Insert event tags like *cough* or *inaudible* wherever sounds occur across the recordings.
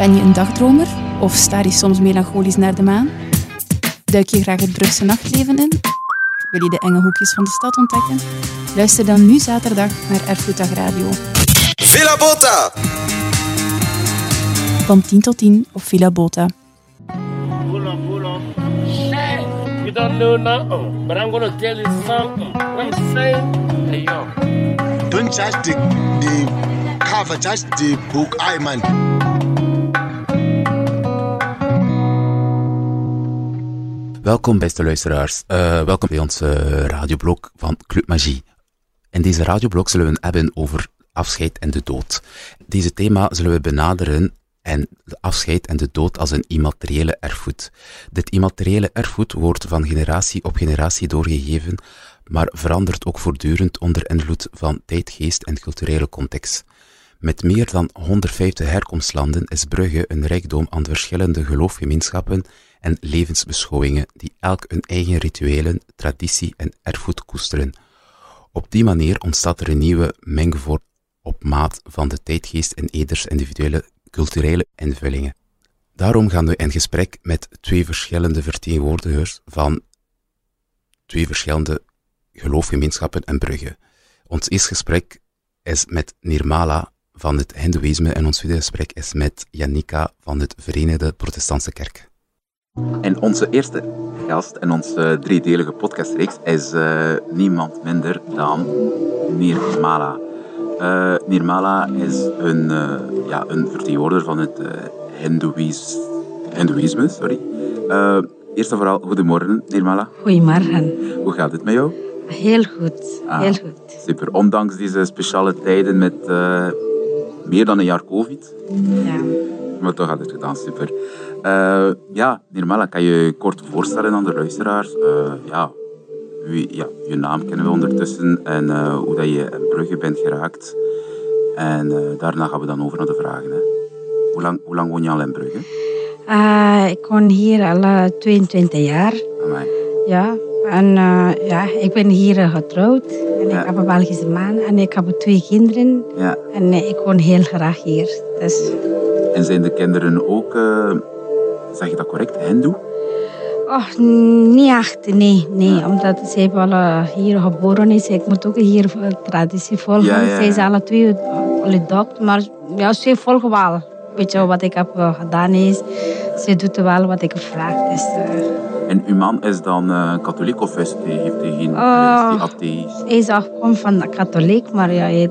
Ben je een dagdromer of staar je soms melancholisch naar de maan? Duik je graag het Brugse nachtleven in? Wil je de enge hoekjes van de stad ontdekken? Luister dan nu zaterdag naar Erfgoeddag Radio. Villa Bota! Van 10 tot 10 op Villa Bota. You don't know nothing, but I'm gonna tell you something. I'm saying, hey yo. Don't judge the, the cover, judge the book. I man. Welkom beste luisteraars, Eh, welkom bij onze radioblog van Club Magie. In deze radioblog zullen we het hebben over afscheid en de dood. Deze thema zullen we benaderen en de afscheid en de dood als een immateriële erfgoed. Dit immateriële erfgoed wordt van generatie op generatie doorgegeven, maar verandert ook voortdurend onder invloed van tijdgeest en culturele context. Met meer dan 150 herkomstlanden is Brugge een rijkdom aan verschillende geloofgemeenschappen en levensbeschouwingen die elk hun eigen rituelen, traditie en erfgoed koesteren. Op die manier ontstaat er een nieuwe mengvorm op maat van de tijdgeest en eders individuele culturele invullingen. Daarom gaan we in gesprek met twee verschillende vertegenwoordigers van twee verschillende geloofgemeenschappen in Brugge. Ons eerste gesprek is met Nirmala van het Hindoeïsme en ons tweede gesprek is met Janika van het Verenigde Protestantse Kerk. En onze eerste gast in onze driedelige podcastreeks is eh, niemand minder dan Nirmala. Eh Nirmala is een, eh, ja, een vertegenwoordiger van het eh Hindoeïs- Hindoeïsme. Sorry. Eh, eerst en vooral, goedemorgen Nirmala. Goedemorgen. Hoe gaat het met jou? Heel goed, Ah. heel goed. Super. Ondanks deze speciale tijden met eh, meer dan een jaar COVID. Ja. Maar toch had het gedaan, super. Eh, ja, Nirmala, kan je je kort voorstellen aan de luisteraars? Eh, ja, wie, ja, je naam kennen we ondertussen en eh, hoe dat je in Brugge bent geraakt. En daarna gaan we dan over naar de vragen. Hè. Hoe, lang, hoe lang woon je al in Brugge? Ik woon hier al eh, 22 jaar. Amai. Ja. En ja, ik ben hier getrouwd. En Ja. ik heb een Belgische man en ik heb twee kinderen. Ja. En ik woon heel graag hier. Dus, En zijn de kinderen ook, zeg je dat correct, Hindoe? oh, niet echt, nee. nee Omdat ze al eh, hier geboren is. Ik moet ook hier traditie volgen. Ja, ja, Zij zijn alle twee gedopt. Maar ja, ze volgen wel. Weet je wat ik heb eh, gedaan is. Ze doet wel wat ik vraag. Dus, eh, En uw man is dan katholiek of is hij, heeft hij geen, Oh. is atheïst? Hij is afkomst van de katholiek, maar ja, hij,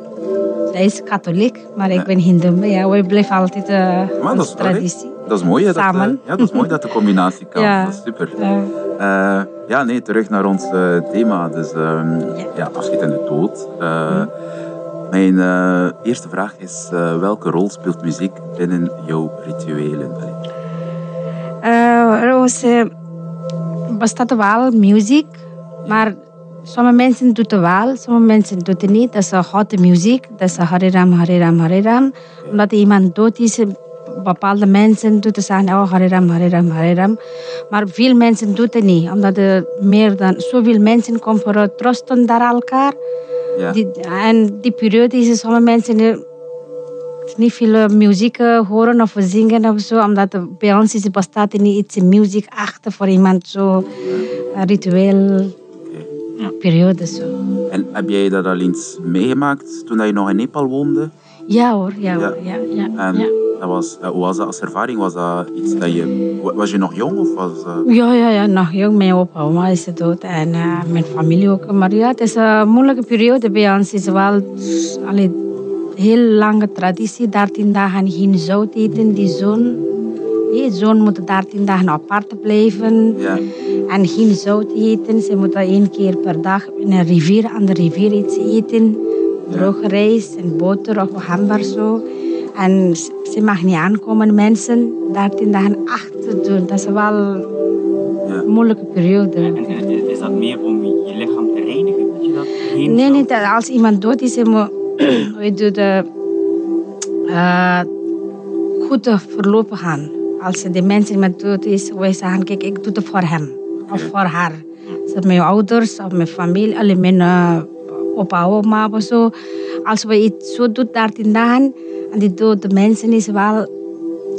hij is katholiek, maar ik ben hindoe. Ja, we blijven altijd uh, Maar dat is, allee, traditie. Dat is mooi, hè, dat, eh, ja, dat is mooi dat de combinatie kan. *laughs* Ja. Dat is super. Ja. Eh, ja, nee, terug naar ons eh, thema. Dus ehm, Ja. afscheid en de dood. Mijn eerste vraag is, welke rol speelt muziek binnen jouw rituelen? Eh, bestaat wel muziek, maar sommige mensen doen het wel, sommige mensen doen het niet. Dat is hotte muziek, dat is Hariram, Hariram, Hariram. Omdat iemand dood is, bepaalde mensen doen het zeggen, oh Hariram, Hariram, Hariram. Maar veel mensen doen het niet, omdat er meer dan zoveel mensen komen voor het troosten naar elkaar. Ja. Die, en die periode is sommige mensen eh, niet veel eh, muziek eh, horen of zingen of zo, omdat bij ons is, bestaat niet iets muziek achter voor iemand zo een ritueel Oké. periode zo. En heb jij dat al eens meegemaakt toen je nog in Nepal woonde? Ja hoor, ja Ja. hoor, ja, ja, En dat was, eh, hoe was dat als ervaring? Was dat iets dat je... wa- Was je nog jong of was... eh, Ja, ja, ja, nog jong. Mijn opa oma is dood en eh, mijn familie ook. Maar ja, het is een moeilijke periode bij ons. Het is wel allee, heel lange traditie. 13 dagen geen zout eten, die zoon. Die zoon moet 13 dagen apart blijven. ja. En geen zout eten. Ze moeten één keer per dag in een rivier, aan de rivier iets eten. Droge rijst en boter of hamburger zo. En ze mag niet aankomen, mensen. 13 dagen achter doen. Dat is wel een moeilijke periode. En is- is dat meer om je lichaam te reinigen dat je dat heen Nee, niet dat als iemand dood is, moet, *clears throat* je de, eh, goed te verlopen gaan. Als de mensen met dood is, wij zeggen, kijk, ik doe het voor hem of voor haar. Dus mijn ouders of mijn familie, alle mijn oma of zo. Als we iets zo doen, 13 dagen, en die dode mensen is wel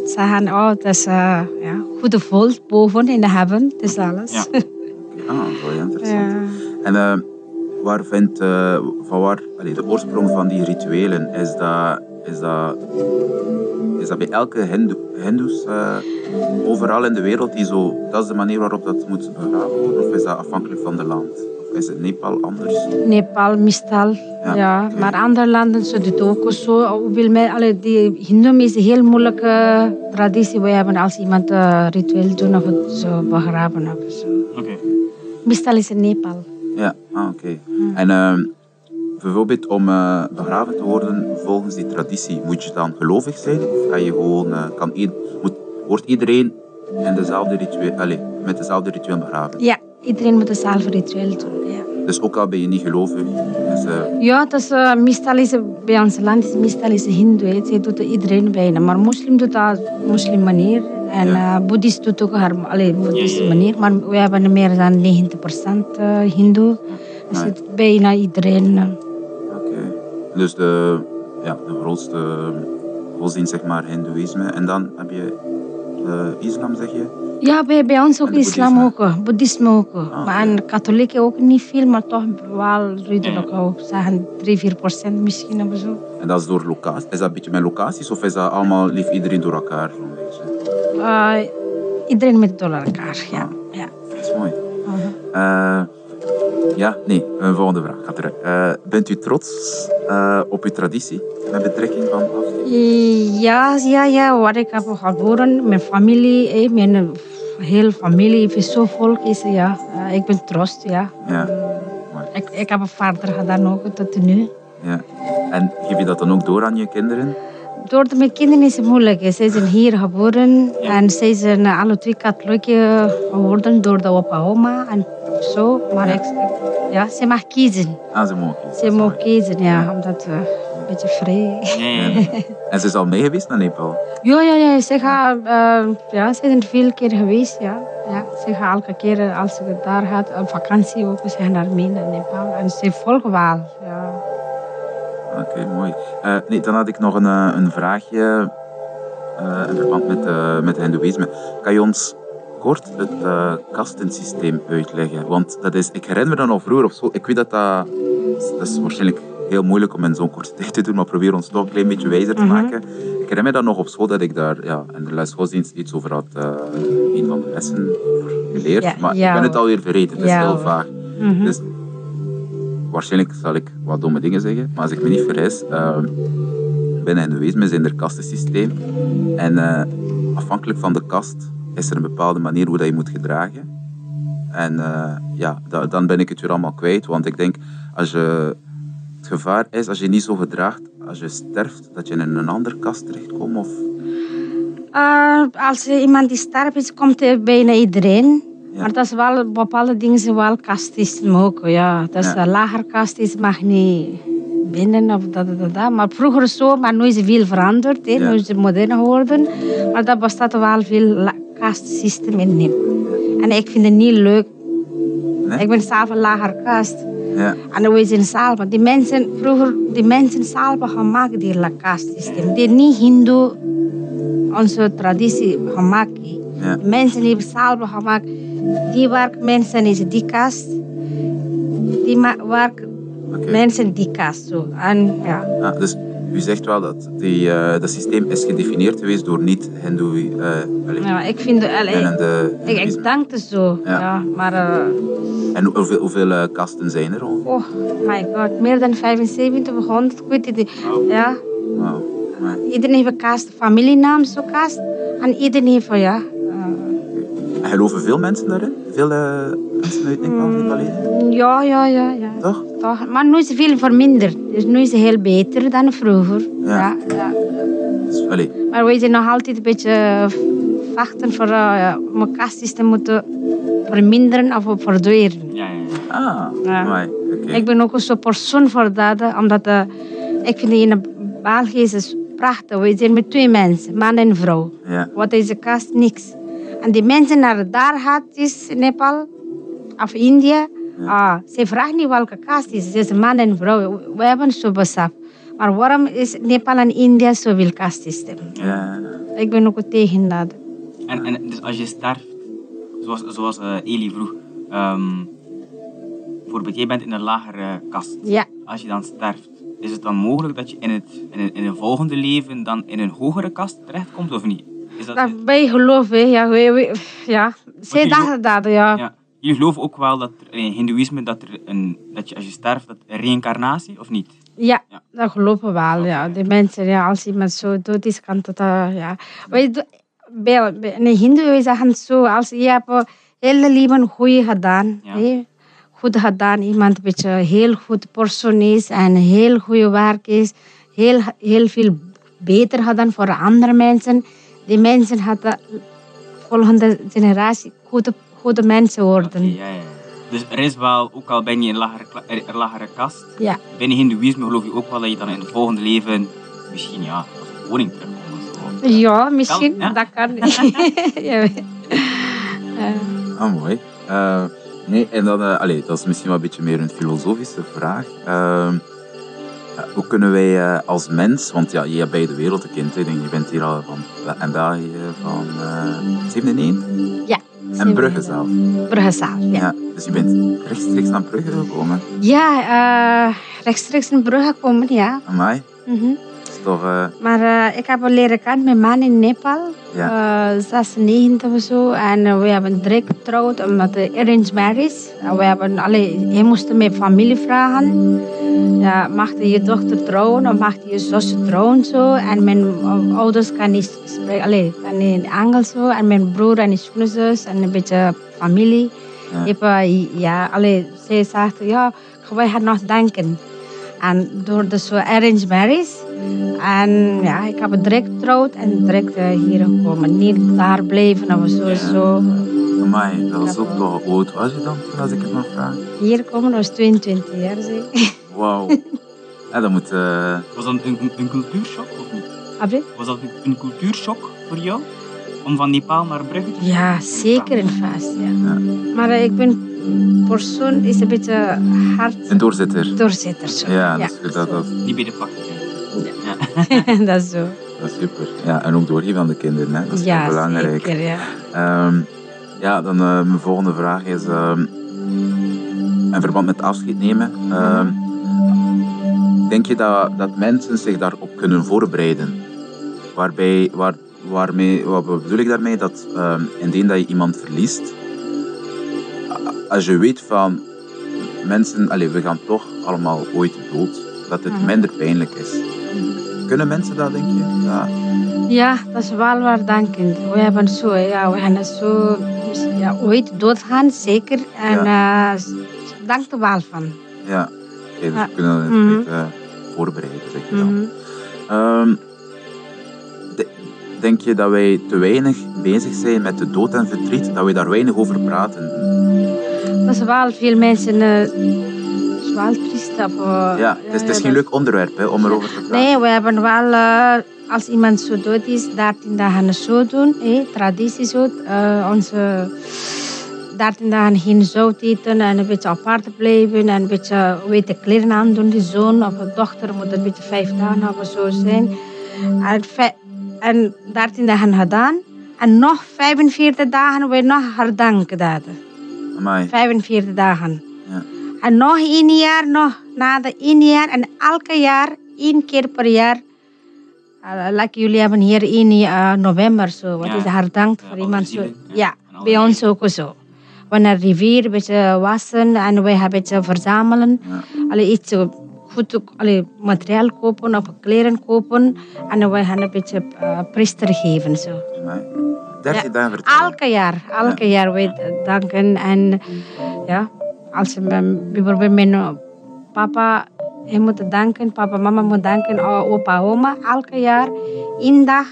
Ze gaan, oh, het is uh, ja, goede volt boven in de heaven. Het is alles. Ja. *laughs* Ah, wel interessant. Ja. En eh, waar vindt, eh, van waar, allee, de oorsprong van die rituelen, is dat, is dat, is dat bij elke hindoe, hindoes eh, overal in de wereld die zo, dat is de manier waarop dat moet begraven worden? Of is dat afhankelijk van de land? Is het Nepal anders? Nepal, meestal. Ja. Maar andere landen ze doen het ook zo. Hoewel die is een heel moeilijke traditie. We hebben als iemand uh, ritueel doen of het zo begraven of zo. Oké. Meestal is het Nepal. Ja, ah, oké. En ehm, bijvoorbeeld om eh, begraven te worden volgens die traditie, moet je dan gelovig zijn? Of je gewoon, eh, kan ied- moet, wordt iedereen in dezelfde ritueel, allee, met dezelfde ritueel begraven? Ja, iedereen moet hetzelfde ritueel doen. Ja, Dus ook al ben je niet gelovig, dus, eh, ja dat is, uh, meestal is het, bij ons land is meestal is het Hindoe. hè. Ze doet het iedereen bijna. Maar moslim doet dat op moslim manier. En Ja. eh, boeddhist doet ook haar allee, boeddhistische manier. Maar we hebben meer dan 90% uh, Hindoe. Dus het is bijna iedereen. Oké. Dus de, ja, de grootste godsdienst, zeg maar, hindoeïsme. En dan heb je de islam, zeg je? Ja, bij, bij ons ook islam ook, boeddhisme ook. Ah, maar en katholieken ook niet veel, maar toch wel redelijk ook. Zeggen 3, 4 procent misschien of zo. En dat is door locaties. Is dat een beetje met locaties of is dat allemaal, lief iedereen door elkaar? Zo'n beetje? Eh, iedereen met door elkaar, ja. ja. Dat is mooi. Eh, ja, nee, een volgende vraag. Gaat eruit. Eh, bent u trots eh, op uw traditie met betrekking van afscheid? Ja, ja, ja, waar ik heb geboren, mijn familie, eh, mijn hele familie, zo volk is, ja. Ik ben trots, ja. Ja. Mooi. Ik, ik heb een vader gedaan ook tot nu. ja. En geef je dat dan ook door aan je kinderen? Door mijn kinderen is het moeilijk. Zij zijn hier geboren en zij zijn alle twee katholiek geworden door de opa oma en zo. Maar ik, ja, ze mag kiezen. Ah, ze mogen kiezen. Ze mag kiezen, ja, omdat uh, een beetje vrij. Ja, ja. En ze is al mee geweest naar Nepal? Ja, ja, ja. Ze, gaan, uh, ja, ze zijn veel keer geweest, ja. ja. Ze gaan elke keer als ze daar gaat, op vakantie ook, ze gaan daar mee naar Nepal. En ze volgen wel, ja. Oké, mooi. Uh, nee, dan had ik nog een, uh, een vraagje uh, in verband met, uh, met het hindoeïsme. Kan je ons kort het kastensysteem uitleggen? Want dat is, ik herinner me dat nog vroeger op school. Ik weet dat dat, dat is waarschijnlijk heel moeilijk om in zo'n korte *laughs* tijd te doen, maar probeer ons toch een klein beetje wijzer te Mhm. maken. Ik herinner me dat nog op school dat ik daar ja, in de les godsdienst iets over had, een van de lessen over geleerd. Ja, maar ja, ik ben het alweer vergeten, het is heel vaag. Mhm. Dus waarschijnlijk zal ik wat domme dingen zeggen, maar als ik me niet vergis, uh, binnen hindoeïsme zijn er kastensysteem. En uh, afhankelijk van de kast is er een bepaalde manier hoe dat je moet gedragen. En uh, ja, da dan ben ik het weer allemaal kwijt, want ik denk als je het gevaar is als je niet zo gedraagt, als je sterft, dat je in een andere kast terechtkomt? Of... Uh, als iemand die sterft komt er bijna iedereen. Ja. Maar dat is wel, bepaalde dingen zijn wel kastisme ook. Ja. Dat is Ja. lager mag niet binnen of dat, dat, dat. Maar vroeger zo, maar nu is het veel veranderd. Hè. Nu is het modern geworden. Maar dat bestaat wel veel kastsysteem in. En ik vind het niet leuk. Nee? Ik ben zelf een lager kast. Ja. En we zijn zelf. Die mensen, vroeger, die mensen zelf gemaakt die kastsysteem. Die niet hindoe, onze traditie gemaakt. Ja. Mensen hebben zelf gemaakt. Die werk mensen is die kast. Die werk mensen die kast. Zo. En ja. Ah, dus u zegt wel dat die, eh, dat systeem is gedefinieerd geweest door niet-hindoe... Uh, ja, ik vind het... allee, binnen de ik, ik denk het zo. Ja. Ja. maar... eh, En hoeveel, hoeveel eh, kasten zijn er oh my god, meer dan 75 of 100, ik weet het niet. Ja, iedereen heeft een kast, familienaam, zo kast. En iedereen heeft, ja... eh, En geloven veel mensen daarin? Veel eh, mensen uit Nepal, Nepalezen? Ja, ja, ja, ja. Toch? Toch? Maar nu is het veel verminderd. Dus nu is het heel beter dan vroeger. Ja. Ja. Ja, Dus, allee, Maar we zijn nog altijd een beetje eh, wachten voor uh, om een kastjes te moeten verminderen of verdwijnen. Ja, ja, ja. ah, Ja. Ik ben ook zo'n persoon voor dat, eh, omdat uh, ik vind in België is prachtig. We zijn met twee mensen, man en vrouw. Ja, Wat is de kast? Niks. En die mensen naar daar gaat, is Nepal of India. Ah, ze vragen niet welke kast is. Het is man en vrouw. We hebben zo besef. Maar waarom is Nepal en India zoveel kastsysteem? Ja. Ik ben ook tegen dat. En, en dus als je sterft, zoals, zoals eh, Eli vroeg, ehm, bijvoorbeeld jij bent in een lagere kast. Ja, Als je dan sterft, is het dan mogelijk dat je in, het, in, een, in een volgende leven dan in een hogere kast terechtkomt of niet? Is dat, dat wij geloven, ja. Wij, wij- ja. Zij dachten dat, ja. ja. Jullie geloven ook wel dat er in hindoeïsme dat, er een, dat je als je sterft, dat reïncarnatie of niet? Ja, Ja. dat geloven we wel. Ja. Die mensen, ja, als iemand zo dood is, kan dat... eh, ja. Wij, bij, bij een hindoe, wij zeggen zo, als je hebt hele leven goed gedaan, Ja. goed gedaan, iemand een beetje heel goed persoon is en heel goed werk is, heel, heel veel beter gedaan voor andere mensen. Die mensen hadden volgende generatie goede, goede mensen worden. Ja, ja. Dus er is wel, ook al ben je in een lagere, eh, lagere kast, Ja. binnen hindoeïsme geloof je ook wel dat je dan in het volgende leven misschien ja, als koning terugkomt. zo. Ja, misschien, Kan, ja? dat kan. *laughs* ja. Ah, mooi. Eh, nee, en dan, eh, allee, dat is misschien wel een beetje meer een filosofische vraag. Ehm, eh, hoe kunnen wij eh, als mens, want ja, je hebt bij de hè, ik denk, je bent hier al van en België van eh 97 Ja. en Brugge zelf. Bruggezaal, ja. Ja. dus je bent rechtstreeks naar Brugge gekomen. Ja, eh, rechtstreeks in Brugge komen, ja. Amai, Mhm. dat eh, Maar eh, ik heb al leren kennen mijn man in Nepal. Ja. Eh, 96 of zo. En we hebben direct getrouwd met de arranged marriage. We hebben, allee, hij moest mijn familie vragen. Ja, mag je dochter trouwen of mag je zusje trouwen zo? En mijn ouders kan niet spreken, allee, kan niet Engels zo. En mijn broer en schoonzus en een beetje familie. Ja. Ik heb, ja, allee, zij zegt, ja, wij gaan nog denken. En door de arranged marriage. En ja, ik heb direct getrouwd en direct eh, hier gekomen. Niet daar blijven of zo. Ja. zo. amai, dat was ook toch... Hoe oud was je dan toen, als ik het mag vragen? Hier komen was 22 jaar. Zeg. *laughs* Wauw. ja, dat moet... eh, Was dat een, een, een cultuurshock of niet? Abje? Was dat een, een cultuurshock voor jou? Om van Nepal naar Brugge te gaan? Ja, zeker in vast. Ja. Maar eh, ik ben persoon is een beetje hard een doorzitter. doorzitter. Zo. Ja, dat is, dat, dat, Niet bij de pakken. *laughs* dat is zo. dat is super. Ja, en ook doorgeven aan de kinderen, hè. dat is ja, heel belangrijk. zeker. Ja. Ehm, ja, dan eh, mijn volgende vraag is ehm, in verband met afscheid nemen. ehm, denk je dat, dat mensen zich daarop kunnen voorbereiden? Waarbij, waar, waarmee, wat bedoel ik daarmee? Dat indien dat je iemand verliest, als je weet van mensen, allez, we gaan toch allemaal ooit dood, dat het Mhm. minder pijnlijk is. Kunnen mensen dat, denk je? Ja. Ja, dat is wel waar dankend. We hebben zo, ja, we gaan zo ja, ooit doodgaan, zeker. En ja. dank er wel van. Ja, dus we kunnen het eh, voorbereiden, zeg je dan. Mhm. Ehm, de- denk je dat wij te weinig bezig zijn met de dood en verdriet, dat wij daar weinig over praten? Dat is wel veel mensen. eh, is wel triest. Eh, ja, het is, het is geen leuk onderwerp hè, om erover te praten. Nee, we hebben wel, eh, als iemand zo dood is, 13 dagen zo doen. Eh, traditie zo. eh, onze 13 dagen geen zout eten en een beetje apart blijven en een beetje witte kleren aandoen. De zoon of de dochter moet een beetje vijf dagen of zo zijn. En, en 13 dagen gedaan. En nog 45 dagen we nog herdenken dat. Amai, 45 dagen. Ja. En nog één jaar, nog na de één jaar. En elke jaar, één keer per jaar. Uh, like jullie hebben hier in uh, november zo. Wat Ja. is herdankt Ja, voor alle iemand zo. ja. Ja, alle bij ons ook zo. De rivier een beetje wassen en wij hebben beetje verzamelen. Ja. Allee, iets goed ook, allee, materiaal kopen of kleren kopen. En wij gaan een beetje uh, priester geven zo. amai. 13 Ja. dagen vertellen. Elke jaar, elke jaar wij danken. En ja, als mijn- bijvoorbeeld mijn eh, papa, hij moet danken, papa, mama moet danken, opa, oma, elke jaar, één dag,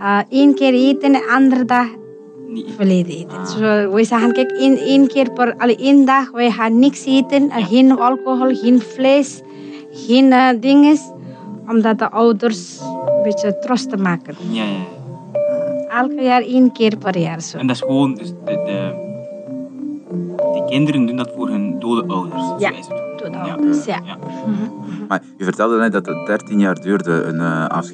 uh, één keer eten, de andere dag Niet. verleden eten. Dus we, zeggen, kijk, één, één keer per, allee, één dag, wij gaan niks eten, en geen alcohol, geen vlees, geen uh, dinges, omdat de ouders een beetje troost te maken. Ja, ja. Elke jaar één keer per jaar zo. En dat is gewoon, dus de kinderen doen dat voor hun dode ouders. Ja, zo is het. Door de Ja. ouders, ja. Ja. Mhm. Maar je vertelde net dat het 13 jaar duurde, een uh, de,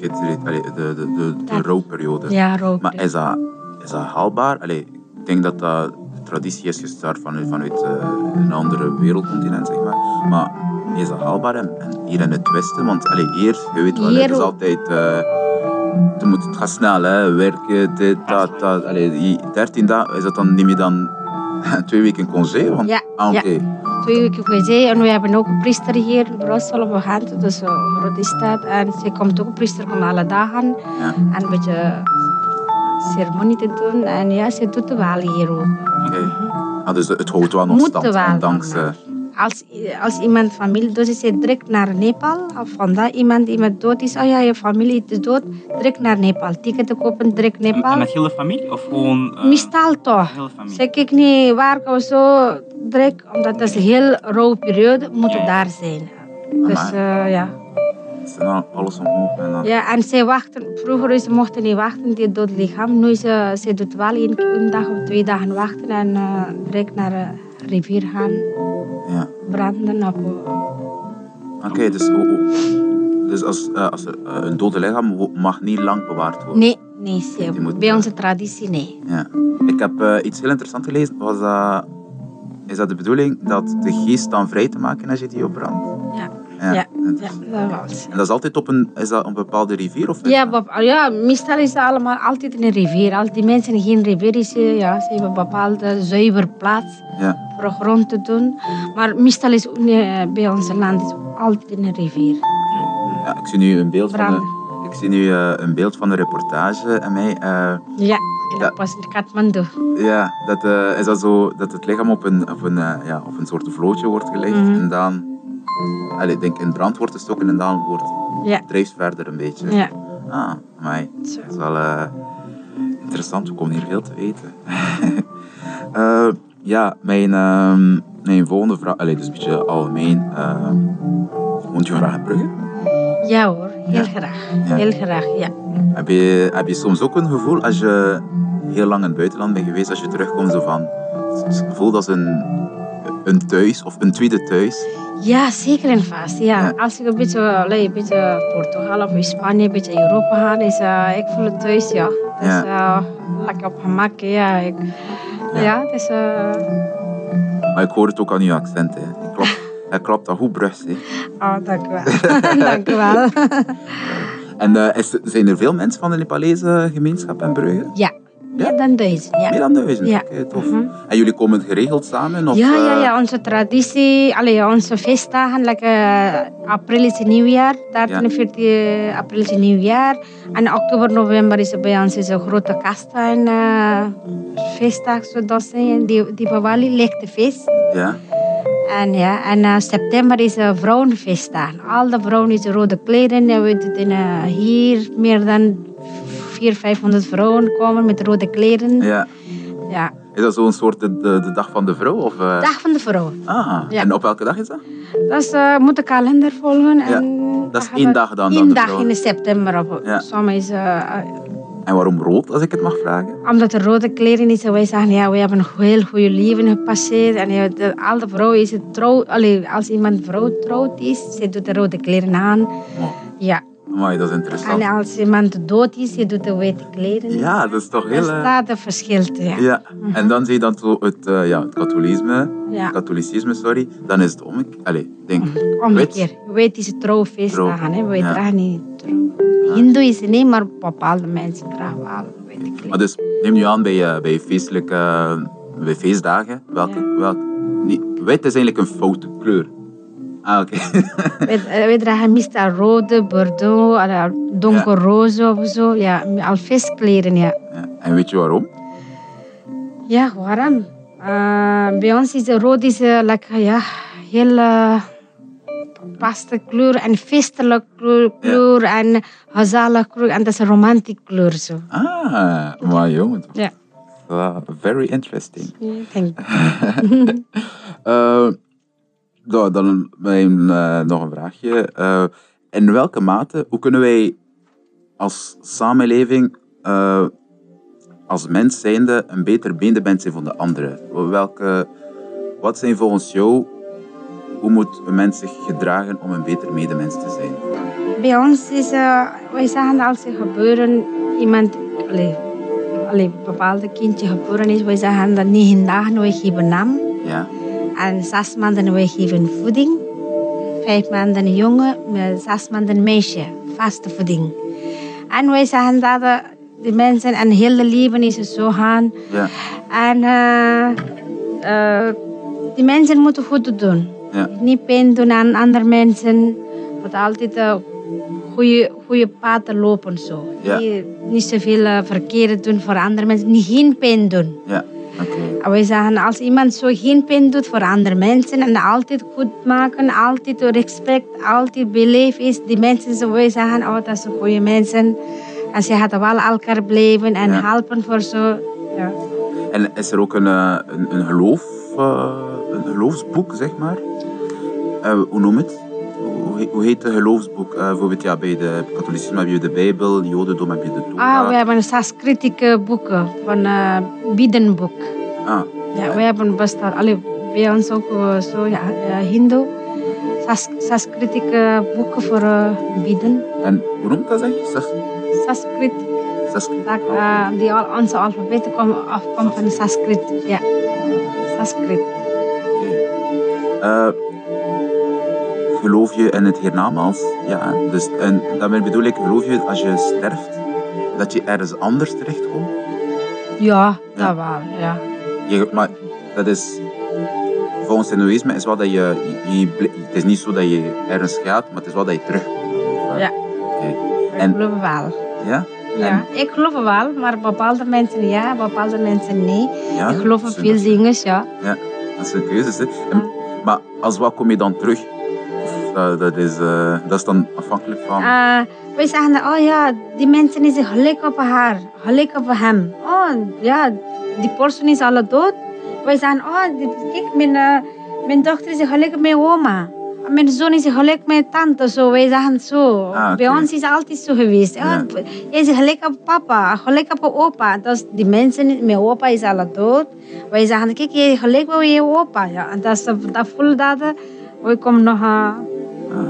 de, de, de Ja. rouwperiode. Ja. Maar is dat, is dat haalbaar? Allee, ik denk dat dat de traditie is gestart vanuit, vanuit eh, een andere wereldcontinent, zeg maar. Maar is dat haalbaar en, en hier in het Westen? Want allee, hier, je weet wel, Hier het is altijd... eh, je moet, het gaat snel, hè. werken, dit, dat, dat. Allee, die 13 dagen, is dat dan, neem je dan twee weken congé? Want, Ja, ah. Twee weken gezien en we hebben ook een priester hier in Brussel op Gent, dus grote stad. En ze komt ook, een priester komt alle dagen Ja. en een beetje ceremonie te doen. En ja, ze doet het wel hier ook. Oké. Ah, dus het houdt wel nog Moet stand, ondanks... Als, als iemand familie dood is, ze direct naar Nepal. Of vandaag iemand iemand dood is, oh ja, je familie is dood, direct naar Nepal. Ticket te kopen, direct Nepal. met heel de familie? Of gewoon... eh, Meestal toch. Ze kijkt niet waar of zo, direct, omdat het is een heel rauwe periode, moet daar zijn. Dus eh, ja. is dan alles omhoog en dan... Ja, en zij wachten, vroeger ze mochten niet wachten, die dood lichaam. Nu ze, ze doet wel een, dag of twee dagen wachten en eh, direct naar de rivier gaan Ja. branden. Op, Oké, dus, dus als, eh, als eh, een dode lichaam mag niet lang bewaard worden. nee, nee, ze, Die moet- bij onze traditie nee. Ja. Ik heb eh, iets heel interessants gelezen. Was dat, is dat de bedoeling dat de geest dan vrij te maken als je die opbrandt? Ja, Ja. ja, ja dat was. En dat is altijd op een, is dat op een bepaalde rivier? Of Ja, Bob, ja, meestal is het allemaal altijd in een rivier. Als die mensen geen rivier is, eh, ja, ze hebben een bepaalde zuiver plaats Ja. voor grond te doen. Maar meestal is eh, bij ons land is altijd in een rivier. ja. Ik zie nu een beeld van een, ik zie nu, eh, een, beeld van een reportage aan mij. eh, Ja, en dat was in Kathmandu. ja, dat, is dat zo dat het lichaam op een, op een, ja, op een soort vlootje wordt gelegd Mhm. en dan allee, ik denk in brand wordt gestoken en dan wordt, Ja. drijft verder een beetje. Ja. Ah, dat is wel eh, interessant. We komen hier veel te weten. *laughs* Eh, ja, mijn, ehm, mijn volgende vraag, allee, dus een beetje algemeen. eh, woont je graag in Brugge? Ja hoor, heel Ja. graag. Ja. Heel graag, ja. Heb je, heb je soms ook een gevoel als je heel lang in het buitenland bent geweest, als je terugkomt, zo van, het gevoel dat een, een thuis of een tweede thuis? Ja, zeker en vast. Ja. Ja. Als ik een beetje, een beetje Portugal of Spanje, een beetje Europa ga, is uh, ik voel het thuis, ja. Dus Ja. ja. lekker op gemak, ja. Ik, ja. dus uh, Maar ik hoor het ook aan je accent. Hè. Het klopt, *laughs* dat goed Brugs. Hè. oh, dank u wel. *laughs* dank u wel. En eh, is, zijn er veel mensen van de Nepalese gemeenschap in Brugge? ja, meer dan duizend, ja. Meer dan duizend? Ja. Tof. Mhm. En jullie komen geregeld samen? Of, Ja, ja, eh, ja, onze traditie, allee, onze feestdagen, like, uh, april is het nieuwjaar, 13 en 14 april is het nieuwjaar. En oktober, november is bij ons is een grote kasta en uh, feestdag, zodat ze, die, die Diwali, lichte feest. Ja. En ja, en uh, september is een vrouwenfeestdag. Al de vrouwen is rode kleren en we doen hier meer dan 400, 500 vrouwen komen met rode kleren. ja. Ja, Is dat zo'n soort de, de, de dag van de vrouw? Of, eh? dag van de vrouw. Ah, Ja. en op welke dag is dat? Dus uh, moet de kalender volgen. En dat is één dag dan, Eén dag vrouw. in september. Of, Ja. Soms is, uh, En waarom rood, als ik het mag vragen? omdat de rode kleren is, en wij zeggen, ja, we hebben een heel goede leven gepasseerd. En ja, de, al de vrouwen is het trouw, allee, als iemand vrouw trouwt is, ze doet de rode kleren aan. Oh, Ja. Amai, dat is interessant. En als iemand dood is, je doet de witte kleren. Ja, dat is toch heel... is eh, daar het verschil. Ja. Ja, en dan zie je dan het, eh, ja, het katholicisme, Ja. katholicisme, sorry. Dan is het omgekeerd. Allee, denk Omgekeerd. Wit is het trouwfeestdagen. Trouw, hè. Wij ja. dragen niet trouw. Hindoe is het niet, maar bepaalde mensen dragen wel witte kleren. Maar dus, neem nu aan bij, eh, bij feestelijke, bij feestdagen, welke, welke, niet, wit is eigenlijk een foute kleur. Ah, oké. *laughs* Wij, eh, wij dragen meestal rode, bordeaux, donkerroze of zo. Ja, al feestkleren, ja. Ja, En weet je waarom? Ja, waarom? Eh, bij ons is rood is, like, ja, heel uh, vaste kleur en feestelijke kleur, kleur en gezellige kleur. En dat is een romantische kleur zo. Ah, maar jongen. Ja. Uh, very interesting. Ja, denk *laughs* *laughs* dan mijn, eh, nog een vraagje. Eh, in welke mate, hoe kunnen wij als samenleving, eh, als mens zijnde, een beter bindeband zijn van de anderen? Welke, wat zijn volgens jou hoe moet een mens zich gedragen om een beter medemens te zijn? Bij ons is, wij zeggen als er gebeuren, iemand, allee, allee, bepaalde kindje geboren is, wij zeggen dat negen dagen wij geven naam. Ja, En zes maanden wij geven voeding. Vijf maanden een jongen, met zes maanden een meisje, vaste voeding. En wij zeggen dat eh, de mensen en hele leven is zo gaan. ja, En eh, eh, die mensen moeten goed doen. ja, Niet pijn doen aan andere mensen. Moet altijd uh, goede, goede paden lopen. Zo. Ja. Niet, niet zoveel verkeerd doen voor andere mensen. Niet geen pijn doen. ja. En Wij zeggen als iemand zo geen pijn doet voor andere mensen en altijd goed maken, altijd respect, altijd beleefd is, die mensen zo wij zeggen, oh dat zijn goede mensen. En ze hadden wel elkaar blijven en Ja. helpen voor zo. Ja. En is er ook een, eh, een, een, geloof, eh, een geloofsboek, zeg maar? Eh, hoe noem het? Hoe, he- hoe heet het geloofsboek? Eh, bijvoorbeeld ja, bij de katholicisme heb je de Bijbel, Jodendom heb je de Torah. Ah, we hebben Sanskritische boeken van uh, biedenboek. Ah, Ja, we hebben best wel, bij ons ook eh, zo, ja, Hindoe. Sanskritische boeken voor uh, bieden. en hoe noemt dat, zeg je? Zes- Sanskrit, zes- dat, uh, die al, onze alfabeten komen afkomen van Sanskrit. Ja, Sanskrit. Eh, geloof je in het hiernamaals? Ja. Dus, en daarmee bedoel ik, geloof je als je sterft, dat je ergens anders terechtkomt? Ja, Ja. dat wel, ja. Je, maar dat is, volgens het Hindoeïsme is wel dat je, je, het is niet zo dat je ergens gaat, maar het is wel dat je terugkomt. Ja. Oké. Ik En- geloof wel. Ja? Ja, ik geloof wel, maar bepaalde mensen ja, bepaalde mensen nee. Ja? ik geloof in veel dingen, ja. Ja, dat zijn keuzes. Hè. En- maar als wat kom je dan terug? Dat, is, eh, dat is dan afhankelijk van... Uh, wij zeggen, oh ja, die mensen is gelijk op haar, gelijk op hem. Oh ja, die persoon is al dood. Wij zeggen, oh, dit- kijk, mijn, eh, mijn dochter is gelijk op mijn oma. Mijn zoon is gelijk met tante, zo. Wij zeggen zo. Ah, Bij ons is het altijd zo geweest. Ja. Oh, hij is gelijk op papa, gelijk op opa. Dus die mensen, mijn opa is al dood. Wij zeggen, kijk, je gelijk op je opa. Ja. En dat, dat voelt dat. We komen nog uh,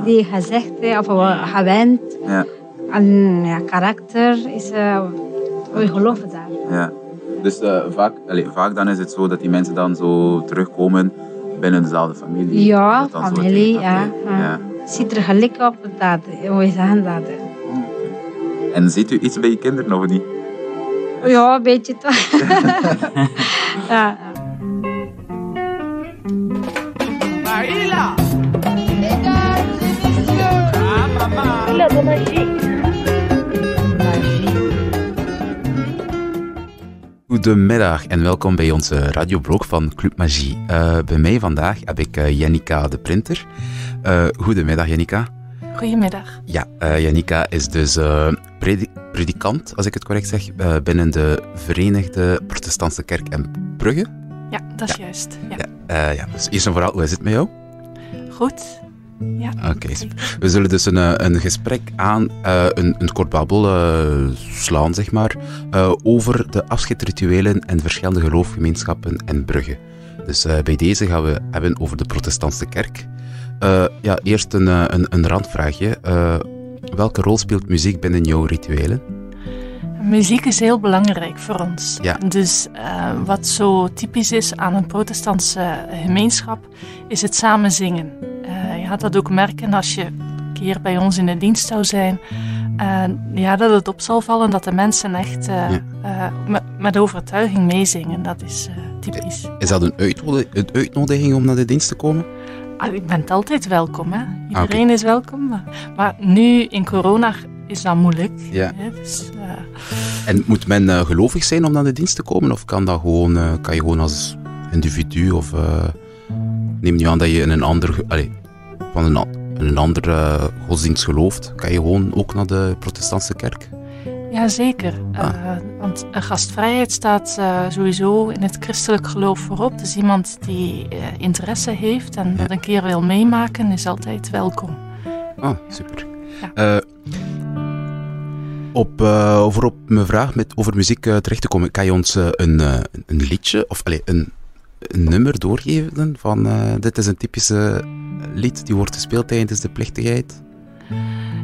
die gezegd of gewend. Ja, En ja, karakter is, uh, we geloven daar. ja. Dus eh, vaak, allee, vaak dan is het zo dat die mensen dan zo terugkomen binnen dezelfde familie. Ja, zo familie, ja. Ziet er gelijk op dat. We zeggen dat. En ziet u iets bij je kinderen of niet? Ja, een beetje toch. *laughs* ja. Goedemiddag en welkom bij onze radioblog van Club Magie. Eh, bij mij vandaag heb ik uh, Jannika de Printer. Uh, goedemiddag Jannika. Goedemiddag. Ja, Jannika is dus predi predikant, als ik het correct zeg, binnen de Verenigde Protestantse Kerk in Brugge. Ja, dat is ja. juist. Ja. Ja, ja, dus eerst en vooral, hoe is het met jou? Goed. Ja. Oké, okay, we zullen dus een, een gesprek aan, uh, een, een kort babbel uh, slaan, zeg maar, uh, over de afscheidsrituelen en verschillende geloofgemeenschappen in Brugge. Dus bij deze gaan we hebben over de protestantse kerk. ja, eerst een, een, een randvraagje. welke rol speelt muziek binnen jouw rituelen? Muziek is heel belangrijk voor ons. Ja. Dus wat zo typisch is aan een protestantse gemeenschap, is het samen zingen je gaat dat ook merken als je een keer bij ons in de dienst zou zijn. Uh, ja, dat het op zal vallen dat de mensen echt uh, ja. uh, met, met, overtuiging meezingen. Dat is typisch. Is dat een, uitnodiging, een uitnodiging om naar de dienst te komen? Ah, je bent altijd welkom, hè? Iedereen ah, okay. is welkom. Maar, maar, nu in corona is dat moeilijk. Ja. Hè? Dus, en moet men gelovig zijn om naar de dienst te komen? Of kan, dat gewoon, kan je gewoon als individu of neem nu aan dat je in een ander, allez, van een, een andere uh, godsdienst gelooft, kan je gewoon ook naar de protestantse kerk? Jazeker, ah. uh, want gastvrijheid staat uh, sowieso in het christelijk geloof voorop. Dus iemand die interesse heeft en ja. dat een keer wil meemaken, is altijd welkom. Ah, super. Ja. op, over op mijn vraag met over muziek terecht te komen, kan je ons een, een liedje, of allez, een een nummer doorgeven van uh, dit is een typische lied die wordt gespeeld tijdens de plechtigheid?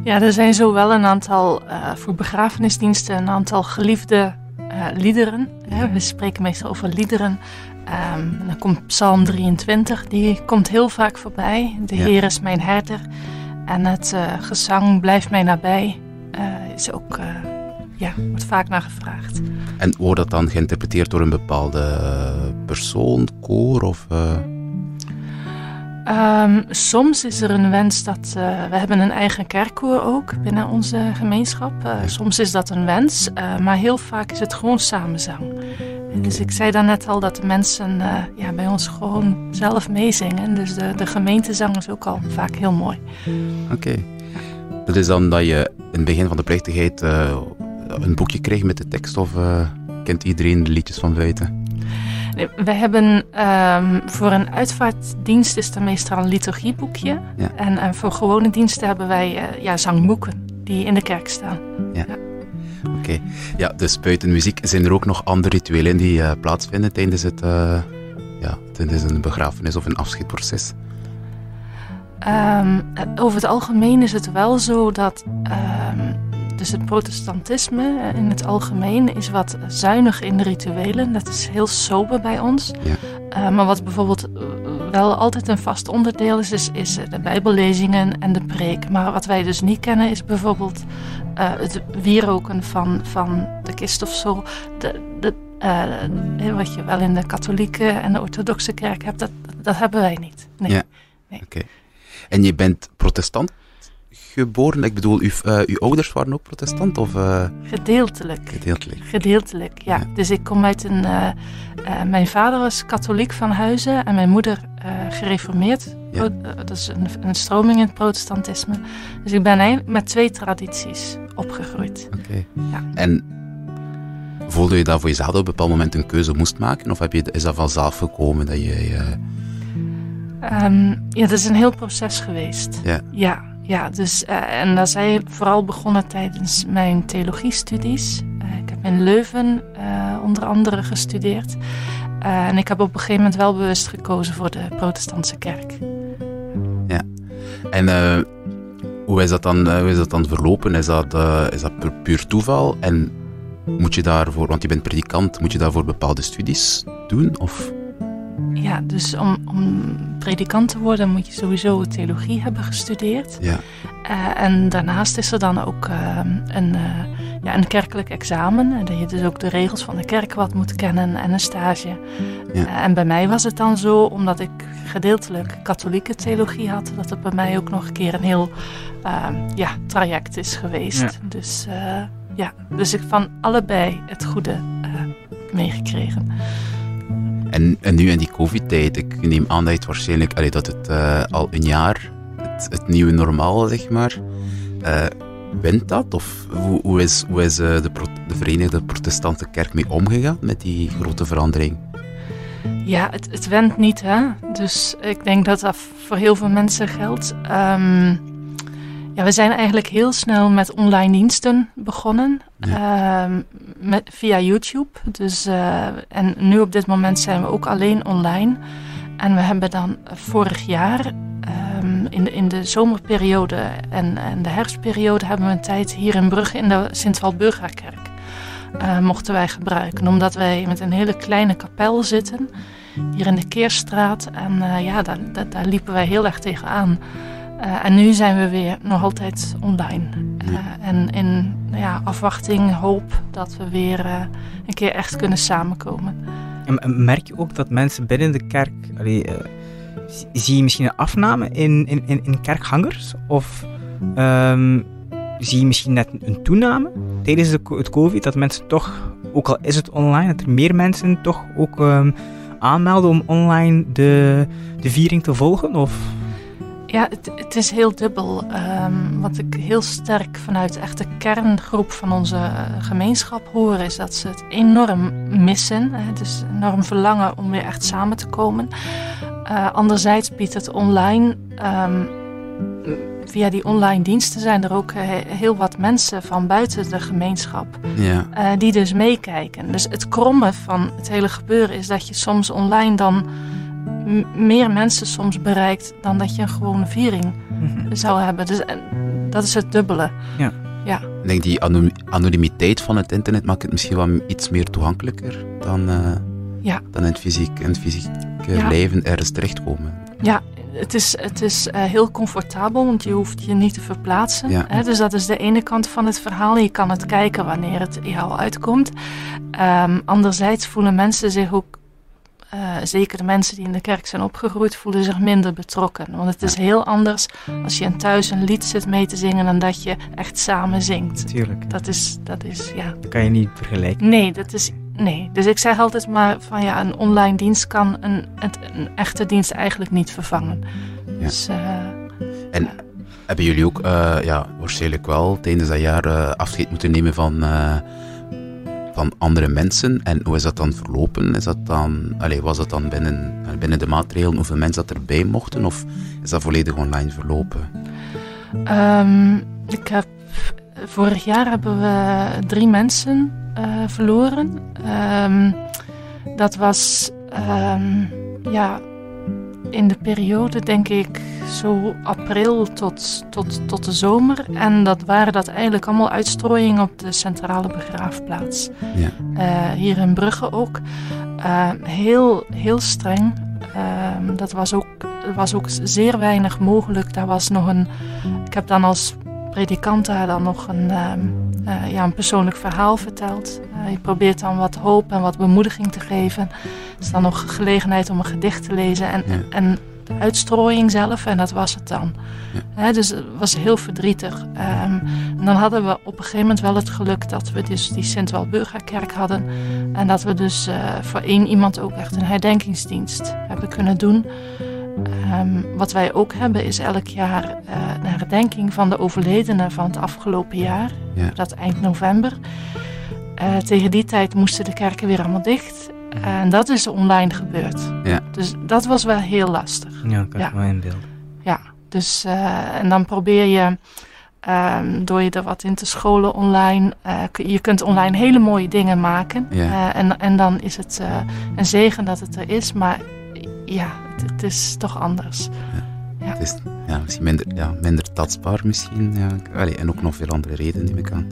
Ja, er zijn zowel een aantal uh, voor begrafenisdiensten een aantal geliefde uh, liederen. We spreken meestal over liederen. Um, dan komt Psalm 23, die komt heel vaak voorbij. De ja. Heer is mijn herder. En het gezang Blijf mij nabij is ook, ja, wordt vaak naar gevraagd. En wordt dat dan geïnterpreteerd door een bepaalde persoon, koor of... Um, soms is er een wens dat. Uh, we hebben een eigen kerkkoor ook binnen onze gemeenschap. Uh, soms is dat een wens, maar heel vaak is het gewoon samenzang. En dus ik zei daarnet al dat de mensen ja, bij ons gewoon zelf meezingen. Dus de, de gemeentezang is ook al vaak heel mooi. Oké. Okay. Dat is dan dat je in het begin van de plechtigheid een boekje kreeg met de tekst, of kent iedereen de liedjes van buiten? We hebben um, voor een uitvaartdienst is er meestal een liturgieboekje. Ja. En, en, voor gewone diensten hebben wij uh, ja, zangboeken die in de kerk staan. Ja. ja. Oké. Okay. Ja, dus buiten muziek zijn er ook nog andere rituelen die uh, plaatsvinden tijdens, het, uh, ja, tijdens een begrafenis of een afscheidproces? Um, over het algemeen is het wel zo dat um, dus het protestantisme eh, in het algemeen is wat zuinig in de rituelen. Dat is heel sober bij ons. Ja. Uh, maar wat bijvoorbeeld eh, wel altijd een vast onderdeel is, is, is, de bijbellezingen en de preek. Maar wat wij dus niet kennen is bijvoorbeeld uh, het wieroken van, van de kist of zo. De, de, wat je wel in de katholieke en de orthodoxe kerk hebt, dat, dat hebben wij niet. Nee. Ja. Nee. Oké. Okay. En je bent protestant? Geboren? Ik bedoel, uw, uh, uw ouders waren ook protestant? Of, uh... Gedeeltelijk. Gedeeltelijk. Gedeeltelijk, ja. ja. Dus ik kom uit een... Uh, mijn vader was katholiek van huizen en mijn moeder gereformeerd. Ja. dat is een, een, stroming in het protestantisme. Dus ik ben eigenlijk met twee tradities opgegroeid. Oké. Okay. Ja. En voelde je dat voor jezelf op een bepaald moment een keuze moest maken? Of heb je, is dat vanzelf gekomen dat je... Um, ja, dat is een heel proces geweest. Ja. Ja, ja, dus, uh, en dat is vooral begonnen tijdens mijn theologiestudies. Uh, ik heb in Leuven uh, onder andere gestudeerd. en ik heb op een gegeven moment wel bewust gekozen voor de protestantse kerk. Ja, en hoe, is dat dan, hoe is dat dan verlopen? Is dat, is dat puur toeval? En moet je daarvoor, want je bent predikant, moet je daarvoor bepaalde studies doen? Of... Ja, dus om, om predikant te worden moet je sowieso theologie hebben gestudeerd. Ja. Uh, en daarnaast is er dan ook uh, een, uh, ja, een kerkelijk examen. En dat je dus ook de regels van de kerk wat moet kennen en een stage. Ja. en bij mij was het dan zo, omdat ik gedeeltelijk katholieke theologie had, dat het bij mij ook nog een keer een heel ja, traject is geweest. Ja. Dus, ja, dus ik van allebei het goede meegekregen. En, en nu in die covid-tijd, ik neem aan dat het waarschijnlijk, dat het uh, al een jaar het, het, nieuwe normaal, zeg maar, uh, wint dat? Of hoe, hoe is, hoe is uh, de, de Verenigde Protestantse Kerk mee omgegaan met die grote verandering? Ja, het, het went niet, hè. Dus ik denk dat dat voor heel veel mensen geldt. Um, ja, we zijn eigenlijk heel snel met online diensten begonnen. Ja. Uh, met, via YouTube. Dus, uh, en nu op dit moment zijn we ook alleen online. En we hebben dan vorig jaar, um, in, de, in de zomerperiode en, en de herfstperiode, hebben we een tijd hier in Brugge in de Sint-Walburgakerk. Uh, mochten wij gebruiken. Omdat wij met een hele kleine kapel zitten, hier in de Keerstraat. En uh, ja, daar, daar, daar liepen wij heel erg tegenaan. Uh, en nu zijn we weer nog altijd online. Uh, en in ja, afwachting, hoop dat we weer uh, een keer echt kunnen samenkomen. En merk je ook dat mensen binnen de kerk. Allee, zie je misschien een afname in, in, in, kerkhangers? Of um, zie je misschien net een toename tijdens de, het COVID? Dat mensen toch, ook al is het online, dat er meer mensen toch ook um, aanmelden om online de, de viering te volgen? Of? Ja, het, het, is heel dubbel. Um, wat ik heel sterk vanuit echt de kerngroep van onze uh, gemeenschap hoor, is dat ze het enorm missen. Het is enorm verlangen om weer echt samen te komen. Uh, anderzijds biedt het online um, via die online diensten zijn er ook eh, heel wat mensen van buiten de gemeenschap Ja. eh, die dus meekijken. Dus het kromme van het hele gebeuren is dat je soms online dan meer mensen soms bereikt dan dat je een gewone viering zou hebben. Dus en dat is het dubbele. Ja. Ja. Ik denk die anonimiteit van het internet maakt het misschien wel iets meer toegankelijker dan, eh, Ja. dan in het fysiek, in het fysieke Ja. leven ergens terechtkomen. Ja, het is, het is eh, heel comfortabel, want je hoeft je niet te verplaatsen. Ja. Hè? Dus dat is de ene kant van het verhaal. Je kan het kijken wanneer het jou uitkomt. Ehm, anderzijds voelen mensen zich ook, eh, zeker de mensen die in de kerk zijn opgegroeid, voelen zich minder betrokken. Want het is heel anders als je thuis een lied zit mee te zingen dan dat je echt samen zingt. Tuurlijk. Dat is, dat is ja. Dat kan je niet vergelijken. Nee, dat is. Nee. Dus ik zeg altijd maar van ja, een online dienst kan een, een echte dienst eigenlijk niet vervangen. Dus eh, En hebben jullie ook eh, ja, waarschijnlijk wel tijdens dat jaar eh, afscheid moeten nemen van, eh, van andere mensen? En hoe is dat dan verlopen? Is dat dan, allee, was dat dan binnen, binnen de maatregelen hoeveel mensen dat erbij mochten? Of is dat volledig online verlopen? Ehm, ik heb, vorig jaar hebben we drie mensen eh, verloren. Ehm, dat was ehm, ja, in de periode, denk ik, zo april tot, tot, tot de zomer. En dat waren dat eigenlijk allemaal uitstrooiingen op de centrale begraafplaats. Ja. Eh, hier in Brugge ook. Ehm, heel, heel streng. Ehm, dat was ook, er was ook zeer weinig mogelijk. Daar was nog een. Ik heb dan als predikant daar dan nog een, eh, ja, een persoonlijk verhaal verteld. Eh, je probeert dan wat hoop en wat bemoediging te geven. Er is dan nog gelegenheid om een gedicht te lezen. En, en de uitstrooiing zelf, en dat was het dan. Hè, dus het was heel verdrietig. Ehm, en dan hadden we op een gegeven moment wel het geluk dat we dus die Sint-Walburga-kerk hadden. En dat we dus eh, voor één iemand ook echt een herdenkingsdienst hebben kunnen doen. Ehm, wat wij ook hebben is elk jaar eh, een herdenking van de overledenen van het afgelopen jaar. Ja. Dat eind november. Eh, tegen die tijd moesten de kerken weer allemaal dicht. En dat is online gebeurd. Ja. Dus dat was wel heel lastig. Ja, kan ik wel inbeelden. Ja, dus eh, en dan probeer je ehm, door je er wat in te scholen online. eh, je kunt online hele mooie dingen maken. Ja. Eh, en, en dan is het eh, een zegen dat het er is. Maar ja, het, het is toch anders. Het is ja, misschien minder, ja, minder tastbaar misschien. Ja. Allee, en ook nog veel andere redenen, neem ik aan.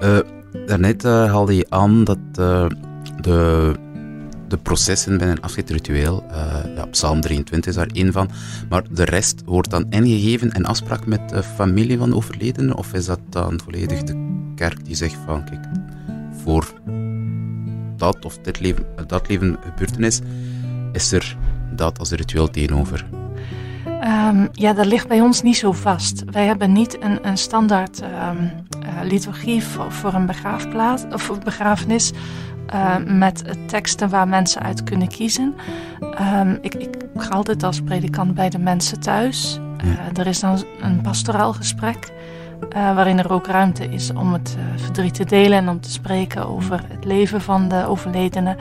Eh, daarnet eh, haalde je aan dat eh, de, de processen bij een afscheidsritueel, eh ja, Psalm 23 is daar één van, maar de rest wordt dan ingegeven in afspraak met de familie van de overledene? Of is dat dan volledig de kerk die zegt van, kijk, voor dat of dit leven, dat leven gebeurtenis, is er dat als ritueel tegenover? Ehm, ja, dat ligt bij ons niet zo vast. Wij hebben niet een, een standaard ehm, eh, liturgie voor, voor een begraafplaats of begrafenis. eh, met teksten waar mensen uit kunnen kiezen. Ehm, ik, ik ga altijd als predikant bij de mensen thuis. Eh, er is dan een pastoraal gesprek. waarin er ook ruimte is om het verdriet te delen en om te spreken over het leven van de overledene.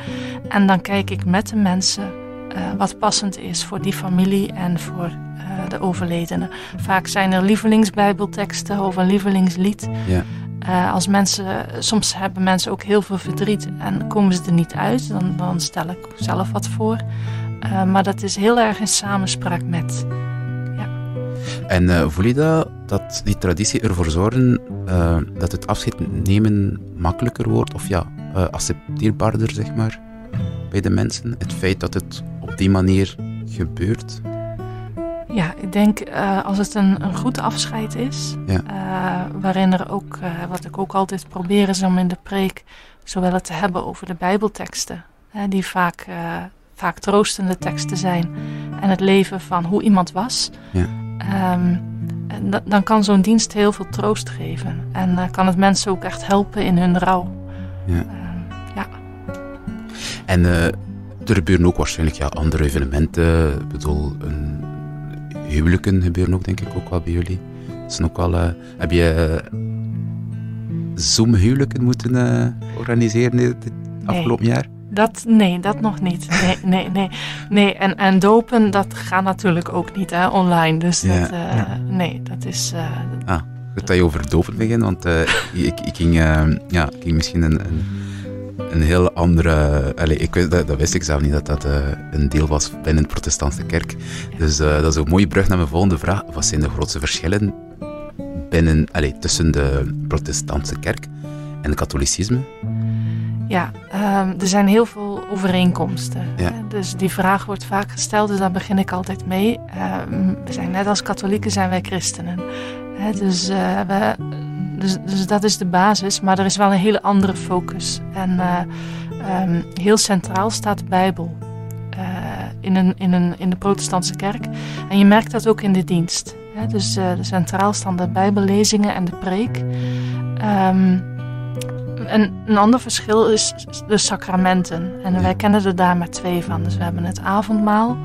En dan kijk ik met de mensen eh, wat passend is voor die familie en voor eh, de overledene. Vaak zijn er lievelingsbijbelteksten of een lievelingslied. Ja. Eh, als mensen, soms hebben mensen ook heel veel verdriet en komen ze er niet uit, dan, dan stel ik zelf wat voor. Maar dat is heel erg in samenspraak met. En eh, voel je dat, dat die traditie ervoor zorgen dat het afscheid nemen makkelijker wordt, of ja, accepteerbaarder, zeg maar, bij de mensen? Het feit dat het op die manier gebeurt? Ja, ik denk eh, als het een, een goed afscheid is, Ja. eh, waarin er ook, eh, wat ik ook altijd probeer is om in de preek zowel het te hebben over de Bijbelteksten, hè, die vaak, vaak troostende teksten zijn, en het leven van hoe iemand was. Ja. Ehm, dan kan zo'n dienst heel veel troost geven. En kan het mensen ook echt helpen in hun rouw. Ja. ja. En er gebeuren ook waarschijnlijk ja, andere evenementen. Ik bedoel, een, huwelijken gebeuren ook, denk ik, ook wel bij jullie. Dat is ook wel, eh, heb je uh, Zoom-huwelijken moeten eh, organiseren dit Nee. afgelopen jaar? Dat, nee, dat nog niet. Nee, nee, nee. nee. En, en dopen, dat gaat natuurlijk ook niet hè, online. Dus Ja. dat, eh, nee, dat is... eh, Ah, goed dat je over dopen begint, want eh, ik, ik, ging, eh, ja, ik ging misschien een, een, een heel andere... Allee, ik, wist- dat, dat wist ik zelf niet, dat dat eh, een deel was binnen de protestantse kerk. Dus eh, dat is een mooie brug naar mijn volgende vraag. Wat zijn de grootste verschillen binnen, allee, tussen de protestantse kerk en het katholicisme? Ja, ehm, er zijn heel veel overeenkomsten. Ja. Dus die vraag wordt vaak gesteld, dus daar begin ik altijd mee. Ehm, we zijn net als katholieken zijn wij christenen. Dus, eh, we, dus, dus dat is de basis, maar er is wel een hele andere focus. En eh, ehm, heel centraal staat de Bijbel eh, in, een, in, een, in de protestantse kerk. En je merkt dat ook in de dienst. Hè. Dus eh, de centraal staan de Bijbellezingen en de preek. Ehm, en een ander verschil is de sacramenten. En wij kennen er daar maar twee van. Dus we hebben het avondmaal.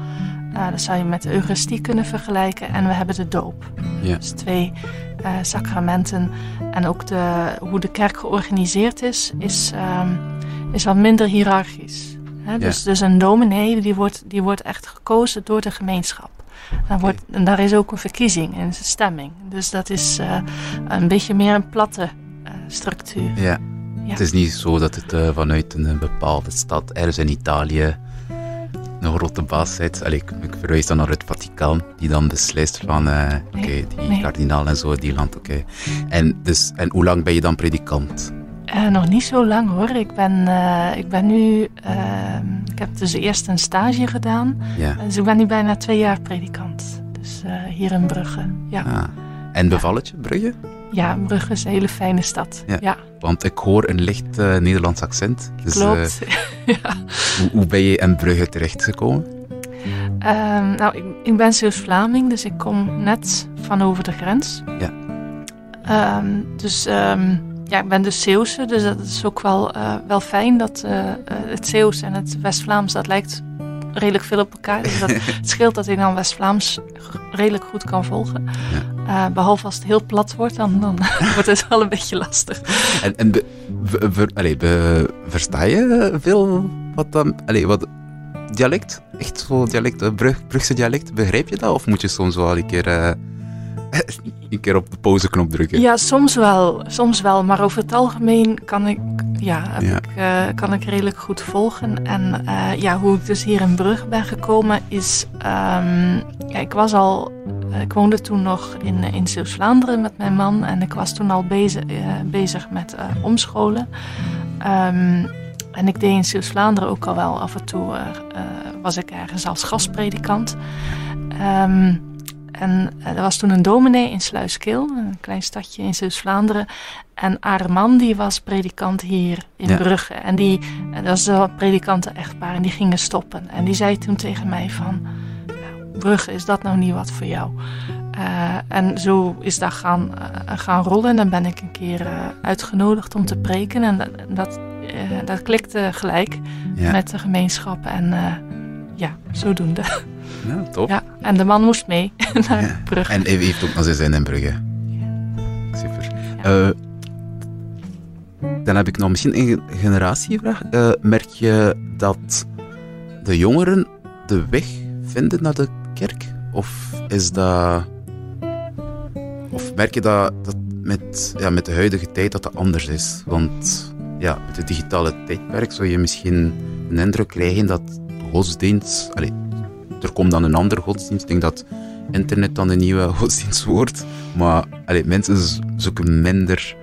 Eh, dat zou je met de Eucharistie kunnen vergelijken. En we hebben de doop. Ja. Dus twee eh, sacramenten. En ook de, hoe de kerk georganiseerd is, is, ehm, is wat minder hiërarchisch. Hè? Dus, dus een dominee die wordt, die wordt echt gekozen door de gemeenschap. Dan wordt, en daar is ook een verkiezing en een stemming. Dus dat is eh, een beetje meer een platte eh, structuur. Ja. Ja. Het is niet zo dat het vanuit een bepaalde stad, ergens in Italië, een grote baas zit. Allee, ik, ik verwijs dan naar het Vaticaan, die dan beslist van, eh, oké, die nee. kardinaal en zo, die land, oké. En, dus, en hoe lang ben je dan predikant? Eh, nog niet zo lang hoor. Ik ben, eh, ik ben nu. ehm, ik heb dus eerst een stage gedaan. Ja. Dus ik ben nu bijna twee jaar predikant. Dus hier in Brugge. Ja. Ah. En beval het je, Brugge? Ja, Brugge is een hele fijne stad. Ja, Want ik hoor een licht eh, Nederlands accent. Dus, klopt. *laughs* eh, hoe, hoe ben je in Brugge terechtgekomen? Ehm, nou, ik, ik ben Zeeuws-Vlaming, dus ik kom net van over de grens. Ja. Ehm, dus ehm, ja, ik ben dus Zeeuwse, dus dat is ook wel, eh, wel fijn dat eh, eh, het Zeeuws en het West-Vlaams, dat lijkt redelijk veel op elkaar. Dus dat, het *laughs* scheelt dat ik dan West-Vlaams redelijk goed kan volgen. Eh, behalve als het heel plat wordt, dan, dan *laughs* wordt het wel een beetje lastig. En, en be, be- ver- allee, be- versta je veel wat dan... Allee, wat, dialect? Echt zo dialect, Brug, Brugse dialect? Begrijp je dat? Of moet je soms wel een keer, eh, *laughs* een keer op de pauzeknop drukken? Ja, soms wel, soms wel. Maar over het algemeen kan ik, ja. Ik, eh, kan ik redelijk goed volgen. En eh, ja, hoe ik dus hier in Brug ben gekomen is... ehm, ja, ik was al... eh, Ik woonde toen nog in, in Zeeuws-Vlaanderen met mijn man. En ik was toen al bezig, bezig met omscholen. Ehm, en ik deed in Zeeuws-Vlaanderen ook al wel af en toe... was ik ergens als gastpredikant. Ehm, en eh, er was toen een dominee in Sluiskil, een klein stadje in Zeeuws-Vlaanderen. En haar man die was predikant hier in Ja. Brugge. En die, en dat was een predikanten-echtpaar en die gingen stoppen. En die zei toen tegen mij van, nou, Brugge, is dat nou niet wat voor jou? Eh, en zo is dat gaan, eh, gaan rollen. En dan ben ik een keer eh, uitgenodigd om te preken. En dat, dat, eh, dat klikte gelijk Ja. met de gemeenschap. En eh, ja, zodoende. *laughs* Ja, top. Ja, en de man moest mee *laughs* naar Brugge. En hij heeft ook nog zijn zin in Brugge. Super. Eh, dan heb ik nog misschien een generatievraag. Eh, merk je dat de jongeren de weg vinden naar de kerk? Of is dat... Of merk je dat, dat met, ja, met de huidige tijd dat dat anders is? Want ja, met het digitale tijdperk zou je misschien een indruk krijgen dat godsdienst... Allee, er komt dan een andere godsdienst. Ik denk dat internet dan de nieuwe *laughs* godsdienst wordt. Maar allee, mensen zoeken minder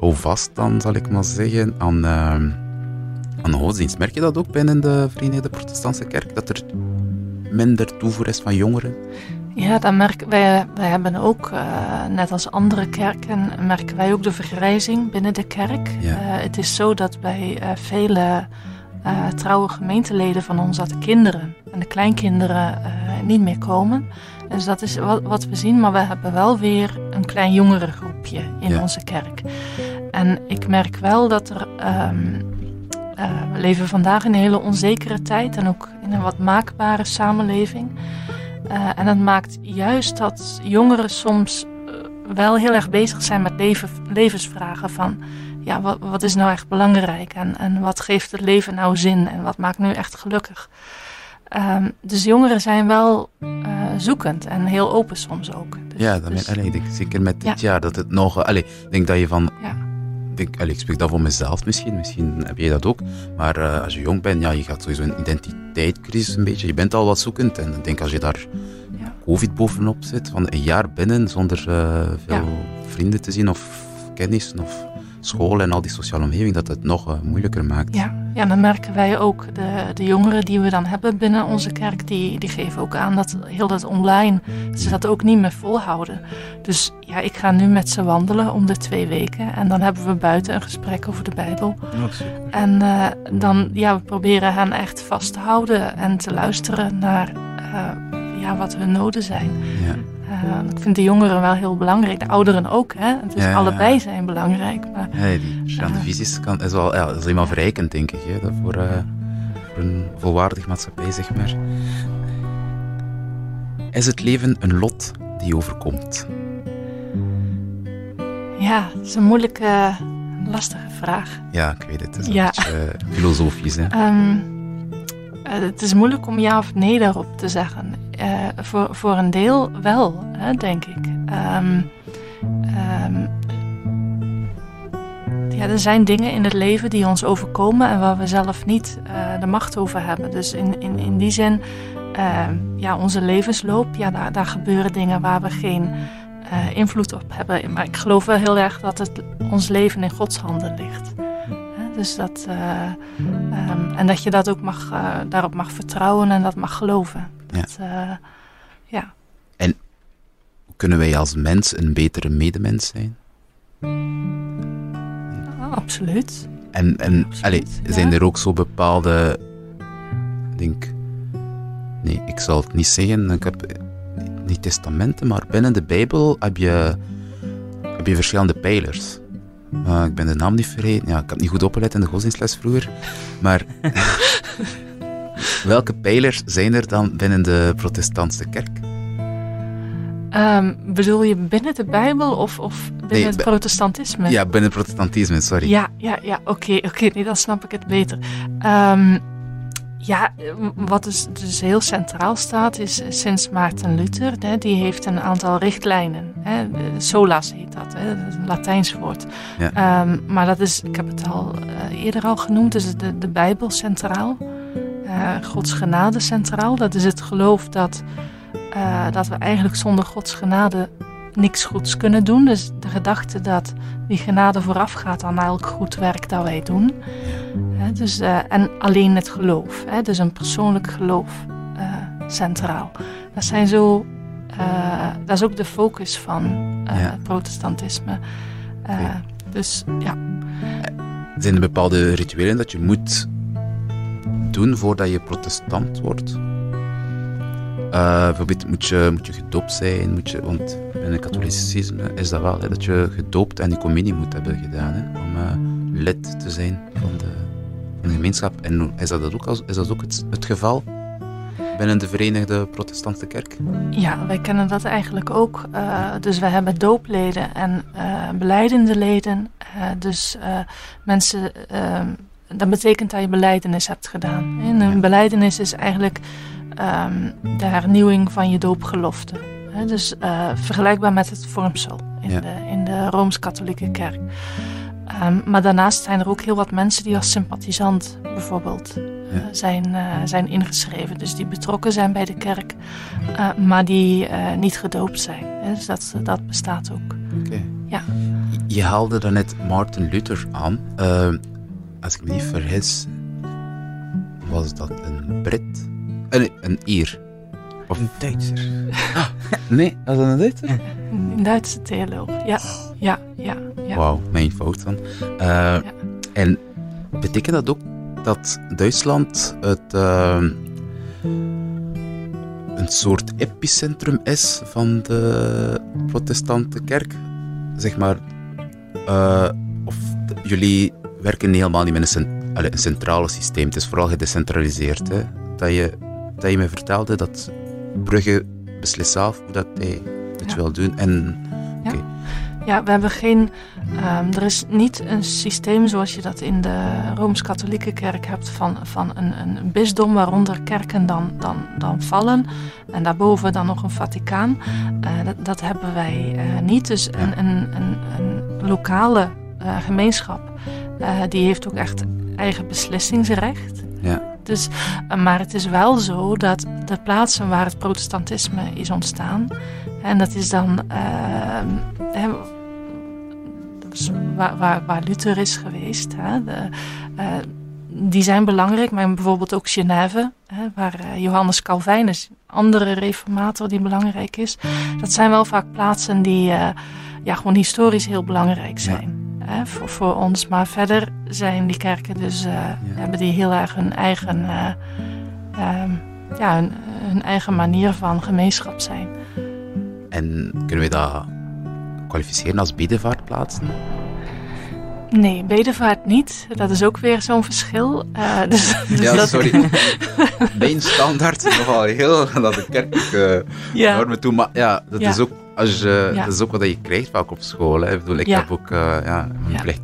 houvast dan, zal ik maar zeggen, aan, ehm, aan godsdienst. Merk je dat ook binnen de Verenigde Protestantse Kerk? Dat er minder toevoer is van jongeren? Ja, dan merken wij, wij hebben ook, eh, net als andere kerken, merken wij ook de vergrijzing binnen de kerk. Ja. Eh, het is zo dat bij vele eh, trouwe gemeenteleden van ons dat de kinderen en de kleinkinderen eh, niet meer komen. Dus dat is wat, wat we zien, maar we hebben wel weer een klein jongerengroepje in Ja. onze kerk. En ik merk wel dat er. ehm, eh, we leven vandaag in een hele onzekere tijd en ook in een wat maakbare samenleving. En dat maakt juist dat jongeren soms wel heel erg bezig zijn met leven, levensvragen van... ja, wat, wat is nou echt belangrijk en, en wat geeft het leven nou zin en wat maakt nu echt gelukkig. Ehm, dus jongeren zijn wel eh, zoekend en heel open soms ook. Dus, ja, dat dus- allee, ik denk zeker met dit Ja. jaar dat het nog... Allee, ik denk dat je van... Ja. Ik, denk, allee, ik spreek dat voor mezelf misschien, misschien heb jij dat ook. Maar eh, als je jong bent, ja, je gaat sowieso een identiteitscrisis een beetje. Je bent al wat zoekend en ik denk als je daar covid bovenop zit, van een jaar binnen zonder eh, veel vrienden te zien of kennis of school en al die sociale omgeving, dat het nog eh, moeilijker maakt. Ja, ja, dan merken wij ook. De, de jongeren die we dan hebben binnen onze kerk, die, die geven ook aan dat heel dat online, dat ze dat ook niet meer volhouden. Dus ja, ik ga nu met ze wandelen om de twee weken. En dan hebben we buiten een gesprek over de Bijbel. Oh. En eh, dan, ja, we proberen hen echt vast te houden en te luisteren naar eh, ja, wat hun noden zijn. Ja. Eh, ik vind de jongeren wel heel belangrijk, de ouderen ook. Hè? Dus Ja, allebei zijn belangrijk. Maar, Ja, die verschillende visies kan, is wel ja, dat is helemaal verrijkend, denk ik, hè, dat voor, eh, voor een volwaardig maatschappij, zeg maar. Is het leven een lot die overkomt? Ja, dat is een moeilijke, lastige vraag. Ja, ik weet het. Het is een Ja. beetje eh, filosofisch, hè. Ehm, eh, het is moeilijk om ja of nee daarop te zeggen. Eh, voor, voor een deel wel, hè, denk ik. Ehm, ehm, ja, er zijn dingen in het leven die ons overkomen en waar we zelf niet eh, de macht over hebben. Dus in, in, in die zin, ehm, ja, onze levensloop, ja, daar, daar gebeuren dingen waar we geen eh, invloed op hebben. Maar ik geloof wel heel erg dat het, ons leven in Gods handen ligt. Dus dat, en dat je dat ook mag, daarop mag vertrouwen en dat mag geloven. Dat, eh, ja. En kunnen wij als mens een betere medemens zijn? absoluut. En, en allee, zijn er ook zo bepaalde. Ik denk. Nee, ik zal het niet zeggen. Ik heb niet testamenten, maar binnen de Bijbel heb je, heb je verschillende pijlers. Uh, ik ben de naam niet vergeten. Ja, ik heb niet goed opgelet in de godsdienstles vroeger. Maar *laughs* welke pijlers zijn er dan binnen de protestantse kerk? Ehm, bedoel je binnen de Bijbel of, of binnen Nee, het protestantisme? Ja, binnen het protestantisme, sorry. Ja, ja, ja, oké, oké, nee, dan snap ik het beter. Ehm, ja, wat dus, dus heel centraal staat is sinds Maarten Luther, hè, die heeft een aantal richtlijnen. Hè, solas heet dat, hè, dat is een Latijns woord. Ja. Ehm, maar dat is, ik heb het al eh, eerder al genoemd, dus de, de Bijbel centraal. Eh, Gods genade centraal, dat is het geloof dat, eh, dat we eigenlijk zonder Gods genade niks goeds kunnen doen. Dus de gedachte dat die genade voorafgaat aan elk goed werk dat wij doen. Dus, eh, en alleen het geloof, dus een persoonlijk geloof centraal. Dat, zijn zo, dat is ook de focus van het protestantisme. Eh, Dus ja, Zijn er bepaalde rituelen dat je moet doen voordat je protestant wordt? Eh, bijvoorbeeld moet je, moet je gedoopt zijn, moet je, want in het katholicisme is dat wel, hè, dat je gedoopt en die communie moet hebben gedaan hè, om eh, lid te zijn van de, de gemeenschap. En is dat ook, is dat ook het, geval binnen de Verenigde Protestantse Kerk? Ja, wij kennen dat eigenlijk ook. Eh, dus wij hebben doopleden en eh beleidende leden. Dus mensen, dat betekent dat je beleidenis hebt gedaan. En een beleidenis is eigenlijk ehm, de hernieuwing van je doopgelofte. Dus eh, vergelijkbaar met het vormsel in Ja. de, in de Rooms-Katholieke Kerk. Ehm, maar daarnaast zijn er ook heel wat mensen die als sympathisant bijvoorbeeld eh, zijn, eh, zijn ingeschreven. Dus die betrokken zijn bij de kerk, maar die niet gedoopt zijn. Dus dat, dat bestaat ook. Oké. Ja. Je haalde daarnet Martin Luther aan. Als ik me niet vergis, was dat een Brit? Eh, nee, een Ier. Of... Een Duitser. nee, was dat een Duitser? Een Duitse theoloog. Ja, ja, ja. ja. Wauw, mijn fout dan. Eh, En betekent dat ook dat Duitsland het, eh, een soort epicentrum is van de protestante kerk? Zeg maar, of de- jullie werken helemaal niet met een, een centrale systeem. Het is vooral gedecentraliseerd. Hè? Dat, je, dat je me vertelde dat Brugge beslist zelf hoe dat hij het wil doen. En. Ja, we hebben geen. ehm, er is niet een systeem zoals je dat in de Rooms-Katholieke Kerk hebt van, van een, een bisdom waaronder kerken dan, dan, dan vallen en daarboven dan nog een Vaticaan. Eh, dat, dat hebben wij eh, niet. Dus een, een, een, een lokale eh, gemeenschap eh, die heeft ook echt eigen beslissingsrecht. Ja. Dus, eh, maar het is wel zo dat de plaatsen waar het protestantisme is ontstaan, en dat is dan ehm, dus waar, waar, waar Luther is geweest, hè, de, eh, die zijn belangrijk, maar bijvoorbeeld ook Genève, hè, waar Johannes Calvinus, een andere reformator die belangrijk is. Dat zijn wel vaak plaatsen die ja, gewoon historisch heel belangrijk zijn. Hè, voor, voor ons. Maar verder zijn die kerken dus, eh, hebben die heel erg hun eigen, eh, ehm, ja, hun, hun eigen manier van gemeenschap zijn. En kunnen we dat kwalificeren als bedevaartplaatsen? Nee, bedevaart niet. Dat is ook weer zo'n verschil. Eh, dus, *laughs* dus Ja, dat- sorry. *laughs* Mijn standaard is nogal heel *laughs* dat de kerk uh, Ja. normen toe. Maar ja, dat, Ja. Is ook, als je, Ja. dat is ook wat je krijgt vaak op school. Hè. Ik, bedoel, ik Ja. heb ook uh, ja, plicht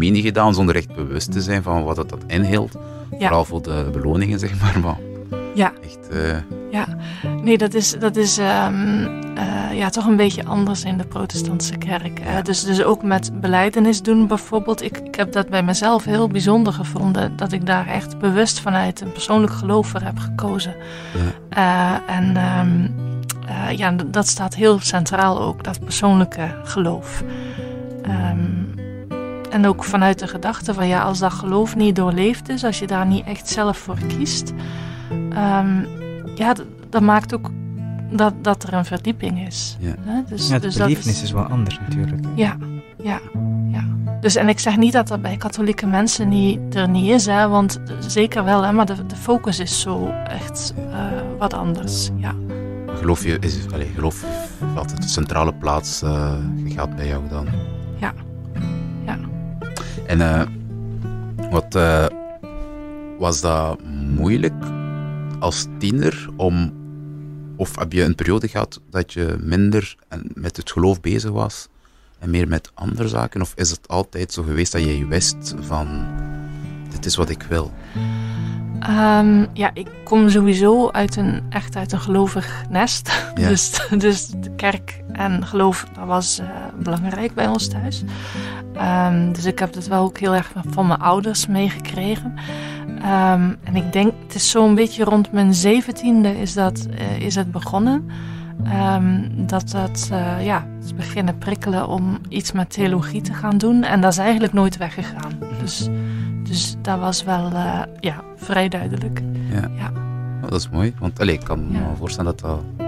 gedaan zonder echt bewust te zijn van wat dat, dat inhield. Vooral voor de beloningen, zeg maar. maar Ja. echt, uh, Ja, nee, dat is, dat is ehm, eh, ja, toch een beetje anders in de protestantse kerk. Eh, dus, dus ook met beleidenis doen bijvoorbeeld. Ik, ik heb dat bij mezelf heel bijzonder gevonden. Dat ik daar echt bewust vanuit een persoonlijk geloof voor heb gekozen. Eh, en ehm, eh, ja, dat staat heel centraal ook, dat persoonlijke geloof. Ehm, en ook vanuit de gedachte van ja, als dat geloof niet doorleefd is, als je daar niet echt zelf voor kiest, ehm, ja, dat maakt ook dat, dat er een verdieping is. Ja. Hè? Dus, ja, de dus dat belevenis is... wel anders natuurlijk. Ja, ja, ja. Dus en ik zeg niet dat dat bij katholieke mensen niet, er niet is, hè, want zeker wel, hè, maar de, de focus is zo echt eh, wat anders. Ja. Geloof je, is, allez, geloof altijd de centrale plaats uh, gaat bij jou dan? Ja. Ja. En uh, wat uh, was dat moeilijk als tiener om, of heb je een periode gehad dat je minder met het geloof bezig was en meer met andere zaken? Of is het altijd zo geweest dat je wist van, dit is wat ik wil? Um, ja, ik kom sowieso uit een, echt uit een gelovig nest. Ja. *laughs* Dus, dus de kerk en geloof, dat was uh, belangrijk bij ons thuis. Um, dus ik heb dat wel ook heel erg van mijn ouders meegekregen. Um, en ik denk, het is zo'n beetje rond mijn zeventiende is, dat, uh, is het begonnen. dat dat, uh, ja, is beginnen prikkelen om iets met theologie te gaan doen. En dat is eigenlijk nooit weggegaan. Dus... Dus dat was wel uh, ja, vrij duidelijk. Ja. ja. Oh, dat is mooi, want allez, ik kan me ja. voorstellen dat dat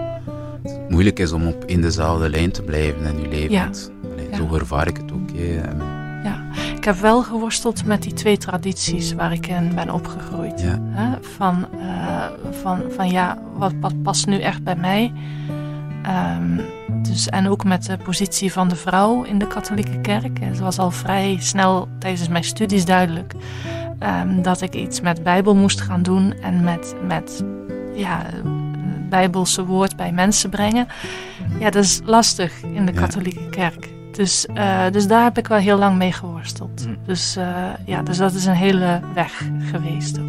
moeilijk is om op in dezelfde lijn te blijven in je leven. Ja. Zo ervaar ik het ook. Hè. Ja, ik heb wel geworsteld met die twee tradities waar ik in ben opgegroeid. Hè? Van, uh, van, van ja, wat, wat past nu echt bij mij? Um, dus, en ook met de positie van de vrouw in de katholieke kerk. Het was al vrij snel tijdens mijn studies duidelijk um, dat ik iets met Bijbel moest gaan doen en met, met ja, Bijbelse woord bij mensen brengen. Ja, dat is lastig in de katholieke kerk. Dus, uh, dus daar heb ik wel heel lang mee geworsteld. Mm. Dus, uh, ja, dus dat is een hele weg geweest.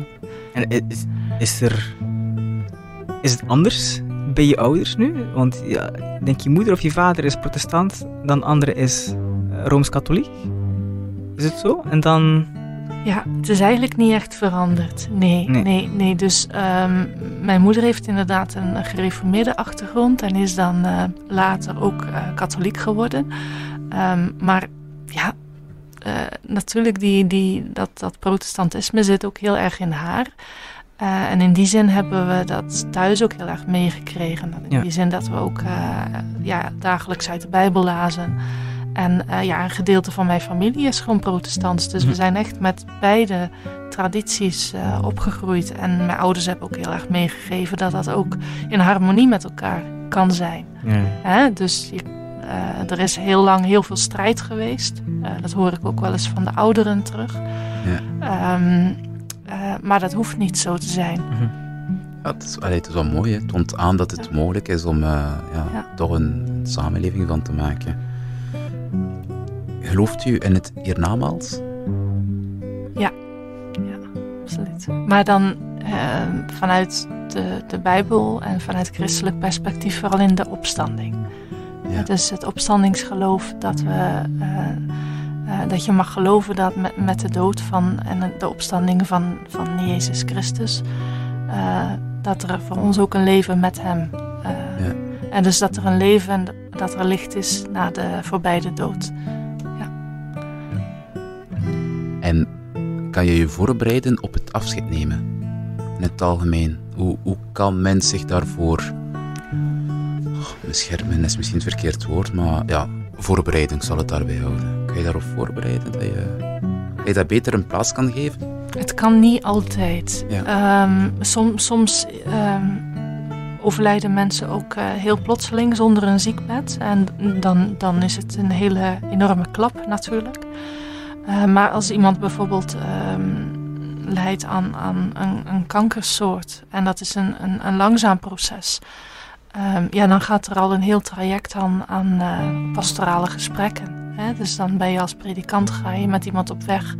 En is, is er. Is het anders bij je ouders nu? Want ja, denk je moeder of je vader is protestant, dan andere is uh, rooms-katholiek. Is het zo? En dan. Ja, het is eigenlijk niet echt veranderd. Nee, nee, nee. nee. Dus um, mijn moeder heeft inderdaad een gereformeerde achtergrond en is dan uh, later ook uh, katholiek geworden. Um, maar ja, uh, natuurlijk, die, die, dat, dat protestantisme zit ook heel erg in haar. Uh, en in die zin hebben we dat thuis ook heel erg meegekregen. In ja. die zin dat we ook uh, ja, dagelijks uit de Bijbel lazen. En uh, ja, een gedeelte van mijn familie is gewoon protestants. Dus we zijn echt met beide tradities opgegroeid. En mijn ouders hebben ook heel erg meegegeven dat dat ook in harmonie met elkaar kan zijn. Ja. Hè? Dus je, er is heel lang heel veel strijd geweest. dat hoor ik ook wel eens van de ouderen terug. Ja. Um, uh, maar dat hoeft niet zo te zijn. Mm -hmm. ja, het, is, allee, het is wel mooi. Hè. Het toont aan dat het ja. mogelijk is om uh, ja, toch een, samenleving van te maken. gelooft u in het hiernamaals? Ja, ja absoluut. Maar dan eh, vanuit de, de Bijbel en vanuit christelijk perspectief vooral in de opstanding. Ja. Dus het opstandingsgeloof dat, we, eh, eh, dat je mag geloven dat met, met de dood van en de opstanding van, van Jezus Christus, eh, dat er voor ons ook een leven met Hem. eh, Ja. En dus dat er een leven en dat er licht is na de voorbij de dood. En kan je je voorbereiden op het afscheid nemen? In het algemeen. Hoe, hoe kan men zich daarvoor... Oh, beschermen is misschien het verkeerd woord, maar ja, voorbereiding zal het daarbij houden. Kan je daarop voorbereiden? Dat je, dat je dat beter een plaats kan geven? Het kan niet altijd. Ja. Ehm, som- soms ehm, overlijden mensen ook eh, heel plotseling zonder een ziekbed. En dan, dan is het een hele enorme klap natuurlijk. Eh, maar als iemand bijvoorbeeld ehm, lijdt aan, aan een, een kankersoort en dat is een, een, een langzaam proces. Ehm, ja, dan gaat er al een heel traject aan, aan eh, pastorale gesprekken. Hè? Dus dan ben je als predikant, ga je met iemand op weg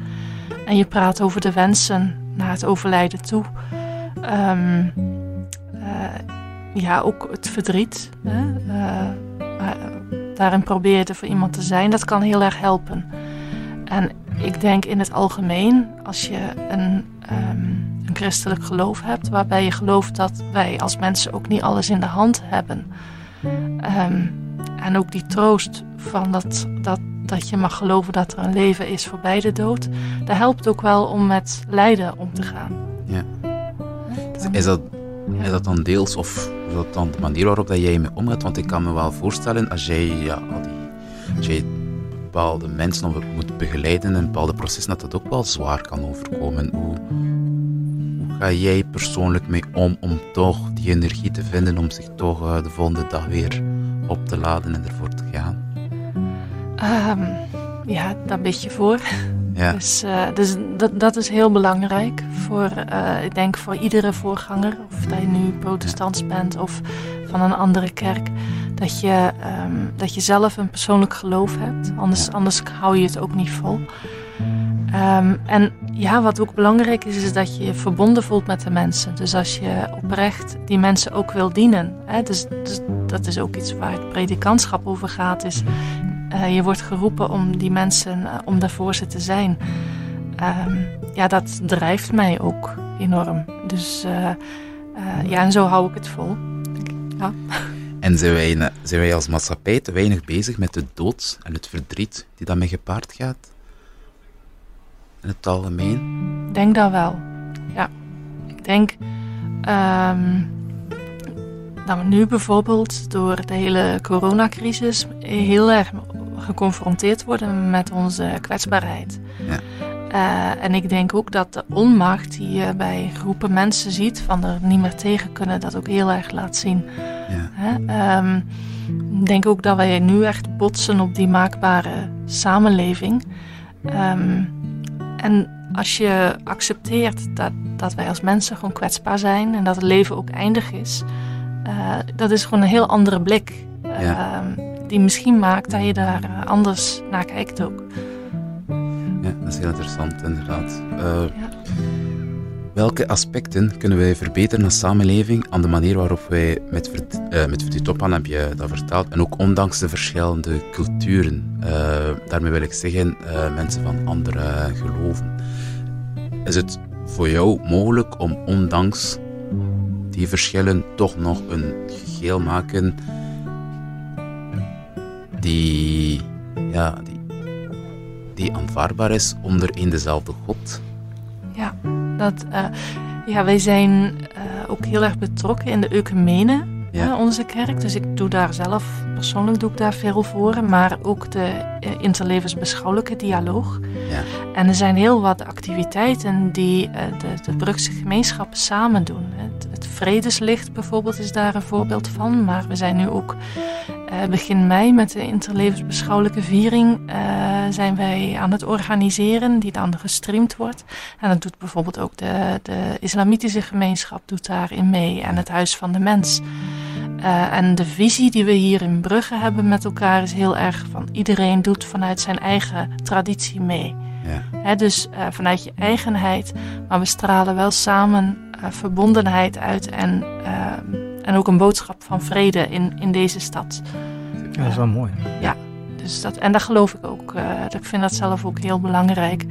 en je praat over de wensen naar het overlijden toe. Ehm, eh, ja, ook het verdriet. Hè? Eh, daarin probeer je er voor iemand te zijn. Dat kan heel erg helpen. En ik denk in het algemeen, als je een, ehm, christelijk geloof hebt, waarbij je gelooft dat wij als mensen ook niet alles in de hand hebben. Ehm, en ook die troost van dat, dat, dat je mag geloven dat er een leven is voorbij de dood, dat helpt ook wel om met lijden om te gaan. Ja. Is dat, is dat dan deels, of is dat dan de manier waarop dat jij mee omgaat? Want ik kan me wel voorstellen, als jij, ja, al die, als jij bepaalde mensen moet begeleiden in een bepaalde processen, dat dat ook wel zwaar kan overkomen. Hoe ga jij persoonlijk mee om, om toch die energie te vinden, om zich toch eh, de volgende dag weer op te laden en ervoor te gaan? Ehm, ja, daar bid je voor. Ja. Dus, eh, dus dat, dat is heel belangrijk voor, eh, ik denk voor iedere voorganger, of dat je nu protestants bent of van een andere kerk, dat je, ehm, dat je zelf een persoonlijk geloof hebt. Anders, anders hou je het ook niet vol. Ehm, en ja, wat ook belangrijk is, is dat je je verbonden voelt met de mensen. Dus als je oprecht die mensen ook wil dienen. Hè, dus, dus dat is ook iets waar het predikantschap over gaat. Is, eh, je wordt geroepen om die mensen, eh, om daar voor ze te zijn. Ehm, ja, dat drijft mij ook enorm. Dus eh, ja, en zo hou ik het vol. Ja. En zijn wij, zijn wij als maatschappij te weinig bezig met de dood en het verdriet die daarmee gepaard gaat? In het algemeen? Ik denk dat wel. Ja. Ik denk ehm, dat we nu bijvoorbeeld door de hele coronacrisis heel erg geconfronteerd worden met onze kwetsbaarheid. Ja. Eh, en ik denk ook dat de onmacht die je bij groepen mensen ziet, van er niet meer tegen kunnen, dat ook heel erg laat zien. Ja. Hè? Ehm, ik denk ook dat wij nu echt botsen op die maakbare samenleving. Ehm, en als je accepteert dat, dat wij als mensen gewoon kwetsbaar zijn en dat het leven ook eindig is, eh, dat is gewoon een heel andere blik. Ja. Ehm, die misschien maakt dat je daar eh, anders naar kijkt ook. Ja, dat is heel interessant, inderdaad. Eh, Welke aspecten kunnen wij verbeteren als samenleving aan de manier waarop wij met, eh, met verdriet opgaan, heb je dat verteld, en ook ondanks de verschillende culturen. Eh, daarmee wil ik zeggen, eh, mensen van andere geloven. Is het voor jou mogelijk om ondanks die verschillen toch nog een geheel maken die, ja, die, die aanvaardbaar is onder één dezelfde God? Ja, dat, eh, ja wij zijn eh, ook heel erg betrokken in de ecumene, Ja. hè, onze kerk. Dus ik doe daar zelf, persoonlijk doe ik daar veel voor. Maar ook de eh, interlevensbeschouwelijke dialoog. Ja. En er zijn heel wat activiteiten die eh, de, de Brugse gemeenschappen samen doen. Het, het Vredeslicht bijvoorbeeld is daar een voorbeeld van. Maar we zijn nu ook eh, begin mei met de interlevensbeschouwelijke viering zijn wij aan het organiseren, die dan gestreamd wordt. En dat doet bijvoorbeeld ook de, de islamitische gemeenschap doet daarin mee en het Huis van de Mens. Eh, en de visie die we hier in Brugge hebben met elkaar is heel erg van iedereen doet vanuit zijn eigen traditie mee. Ja. Hè, dus eh, vanuit je eigenheid, maar we stralen wel samen eh, verbondenheid uit en, en ook een boodschap van vrede in, in deze stad. Ja, dat is wel mooi. Ja, dus dat, en dat geloof ik ook. eh, ik vind dat zelf ook heel belangrijk.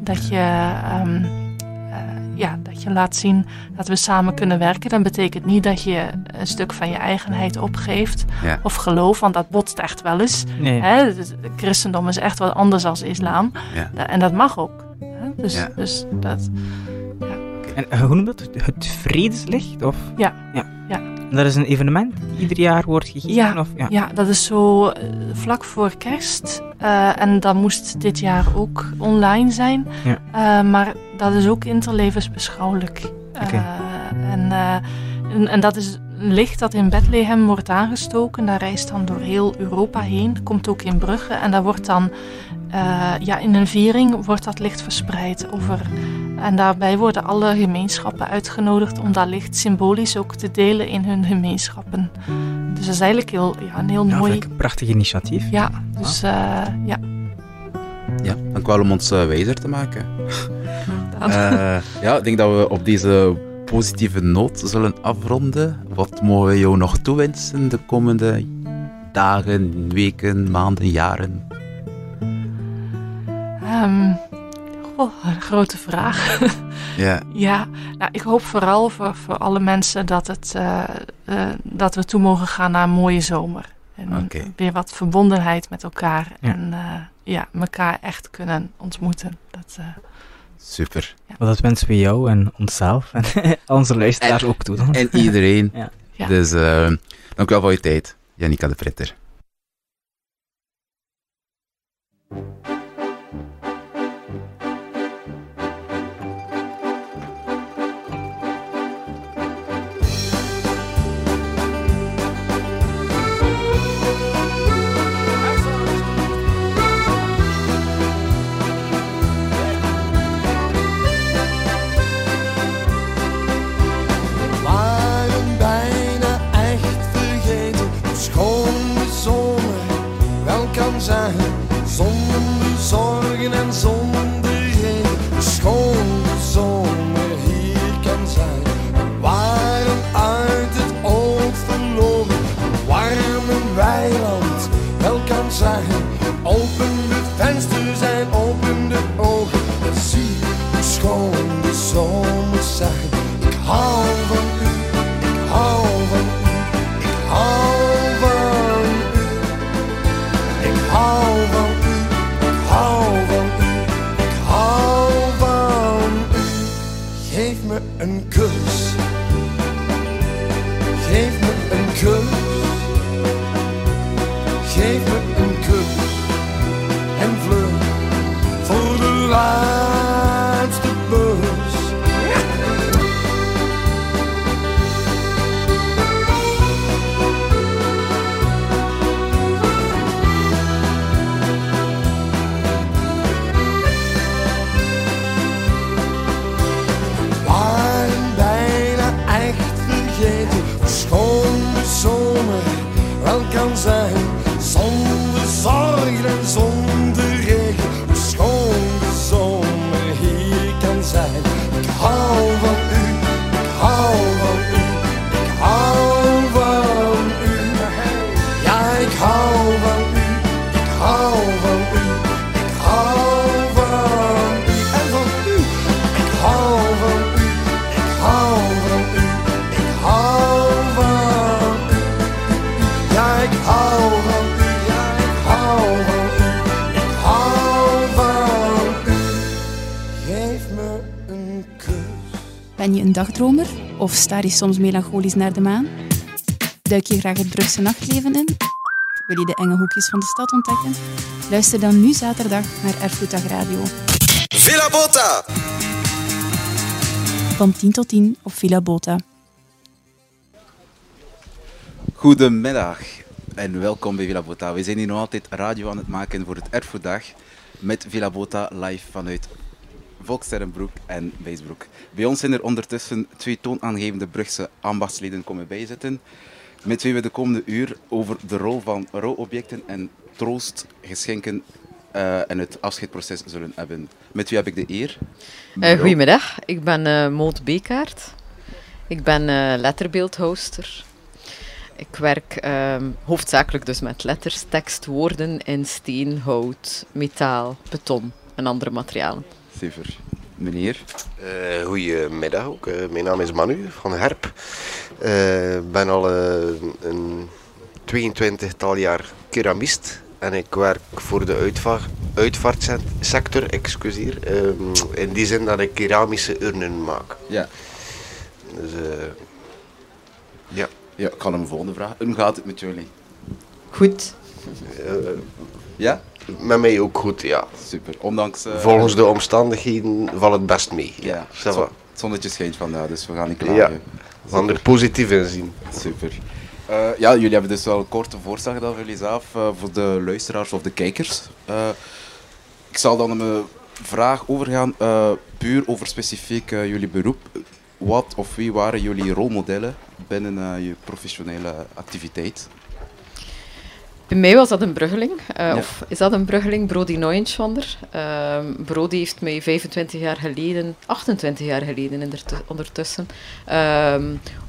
Dat je, ehm, eh, ja, dat je laat zien dat we samen kunnen werken. Dat betekent niet dat je een stuk van je eigenheid opgeeft Ja. of geloof, want dat botst echt wel eens. Nee. Hè? Het christendom is echt wat anders dan islam. Ja. En dat mag ook. Hè? Dus, Ja. dus dat, En eh, hoe noemt dat? Het Vredeslicht? Of? Ja. ja. Ja. En dat is een evenement ieder jaar wordt gegeven? Ja, Of? Ja. ja. dat is zo eh, vlak voor kerst. Eh, en dat moest dit jaar ook online zijn. Ja. Maar dat is ook interlevensbeschouwelijk. Oké. en, en, en dat is een licht dat in Bethlehem wordt aangestoken. Dat reist dan door heel Europa heen. Komt ook in Brugge. En dat wordt dan ja, in een viering wordt dat licht verspreid over. En daarbij worden alle gemeenschappen uitgenodigd om dat licht symbolisch ook te delen in hun gemeenschappen. Dus dat is eigenlijk heel, ja, een heel Ja, mooi. een prachtig initiatief. Ja, dus eh, ja. Ja, dank wel om ons eh, wijzer te maken. *laughs* Eh, ja, ik denk dat we op deze positieve noot zullen afronden. Wat mogen we jou nog toewensen de komende dagen, weken, maanden, jaren? Ehm, goh, een grote vraag. Ja. *laughs* ja, nou, ik hoop vooral voor, voor alle mensen dat, het, eh, eh, dat we toe mogen gaan naar een mooie zomer. En weer wat verbondenheid met elkaar. Ja. En eh, ja, elkaar echt kunnen ontmoeten. Dat, eh, Super. Maar dat wensen we jou en onszelf en *laughs* onze luisteraars ook toe. Dan. En iedereen. *laughs* Ja. Ja. Dus eh, dank wel voor je tijd, Janika de Pritter. Wel je een dagdromer of staar je soms melancholisch naar de maan? Duik je graag het Brugse nachtleven in? Wil je de enge hoekjes van de stad ontdekken? Luister dan nu zaterdag naar Erfgoeddag Radio. Villa Bota! Van 10 tot 10 op Villa Bota. Goedemiddag en welkom bij Villa Bota. We zijn hier nog altijd radio aan het maken voor het Erfgoeddag met Villa Bota live vanuit Volksterrenbroek en Bijsbroek. Bij ons zijn er ondertussen twee toonaangevende Brugse ambachtsleden komen bijzitten. met wie we de komende uur over de rol van rouwobjecten en troost, geschenken eh, en het afscheidproces zullen hebben. Met wie heb ik de eer? Uh, goedemiddag, ik ben uh, Moot Bekaert. Ik ben letterbeeldhoster. Ik werk ehm, hoofdzakelijk dus met letters, tekst, woorden in steen, hout, metaal, beton en andere materialen. Meneer? Uh, goedemiddag ook. Uh, mijn naam is Manu van Herp. Ik ben al een 22-tal jaar keramist en ik werk voor de uitvaart, uitvaartsector, excuseer. In die zin dat ik keramische urnen maak. Ja. Dus, uh, ja. Ja, ik ga een volgende vraag. Hoe gaat het met jullie? Goed. Uh, ja? Met mij ook goed, ja. Super. Ondanks... Uh, Volgens de omstandigheden valt het best mee. Ja. ja. Het zonnetje schijnt vandaag, dus we gaan niet klagen. Ja. We gaan er positief in zien. Super. Uh, ja, jullie hebben dus wel een korte voorstel gedaan voor jullie zelf, uh, voor de luisteraars of de kijkers. Ik zal dan een vraag overgaan, puur over specifiek jullie beroep. Wat of wie waren jullie rolmodellen binnen je professionele activiteit? Bij mij was dat een bruggeling, uh, ja. of is dat een bruggeling, Brody Neuenschwander. Uh, Brody heeft mij 25 jaar geleden, 28 jaar geleden ondertussen, uh,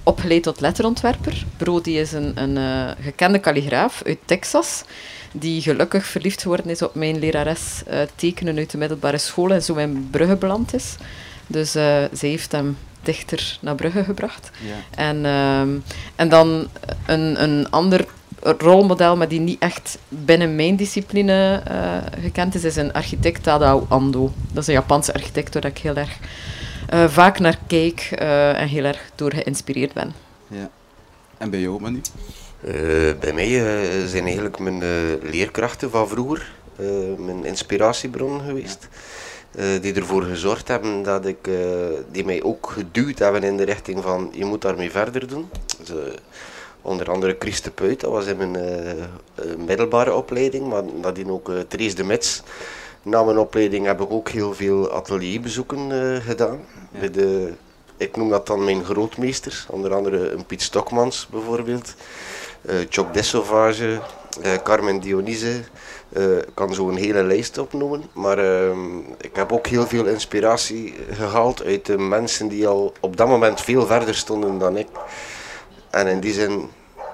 opgeleid tot letterontwerper. Brody is een, een uh, gekende kalligraaf uit Texas, die gelukkig verliefd geworden is op mijn lerares uh, tekenen uit de middelbare school en zo in Brugge beland is. Dus zij heeft hem dichter naar Brugge gebracht. Ja. En, ehm, en dan een, een ander rolmodel, maar die niet echt binnen mijn discipline uh, gekend is, is een architect Tadao Ando. Dat is een Japanse architect waar ik heel erg uh, vaak naar kijk uh, en heel erg door geïnspireerd ben. Ja. En bij jou, Manu? bij mij zijn eigenlijk mijn leerkrachten van vroeger mijn inspiratiebron geweest. die ervoor gezorgd hebben dat ik, die mij ook geduwd hebben in de richting van je moet daarmee verder doen. Dus, Onder andere Chris de Peut, dat was in mijn uh, middelbare opleiding, maar nadien ook uh, Therese de Mets. Na mijn opleiding heb ik ook heel veel atelierbezoeken gedaan. Ja. Bij de, ik noem dat dan mijn grootmeesters, onder andere een Piet Stokmans bijvoorbeeld, Choc Desauvage, Carmen Dionise. Ik kan zo een hele lijst opnoemen, maar ehm, ik heb ook heel veel inspiratie gehaald uit de mensen die al op dat moment veel verder stonden dan ik. En in die zin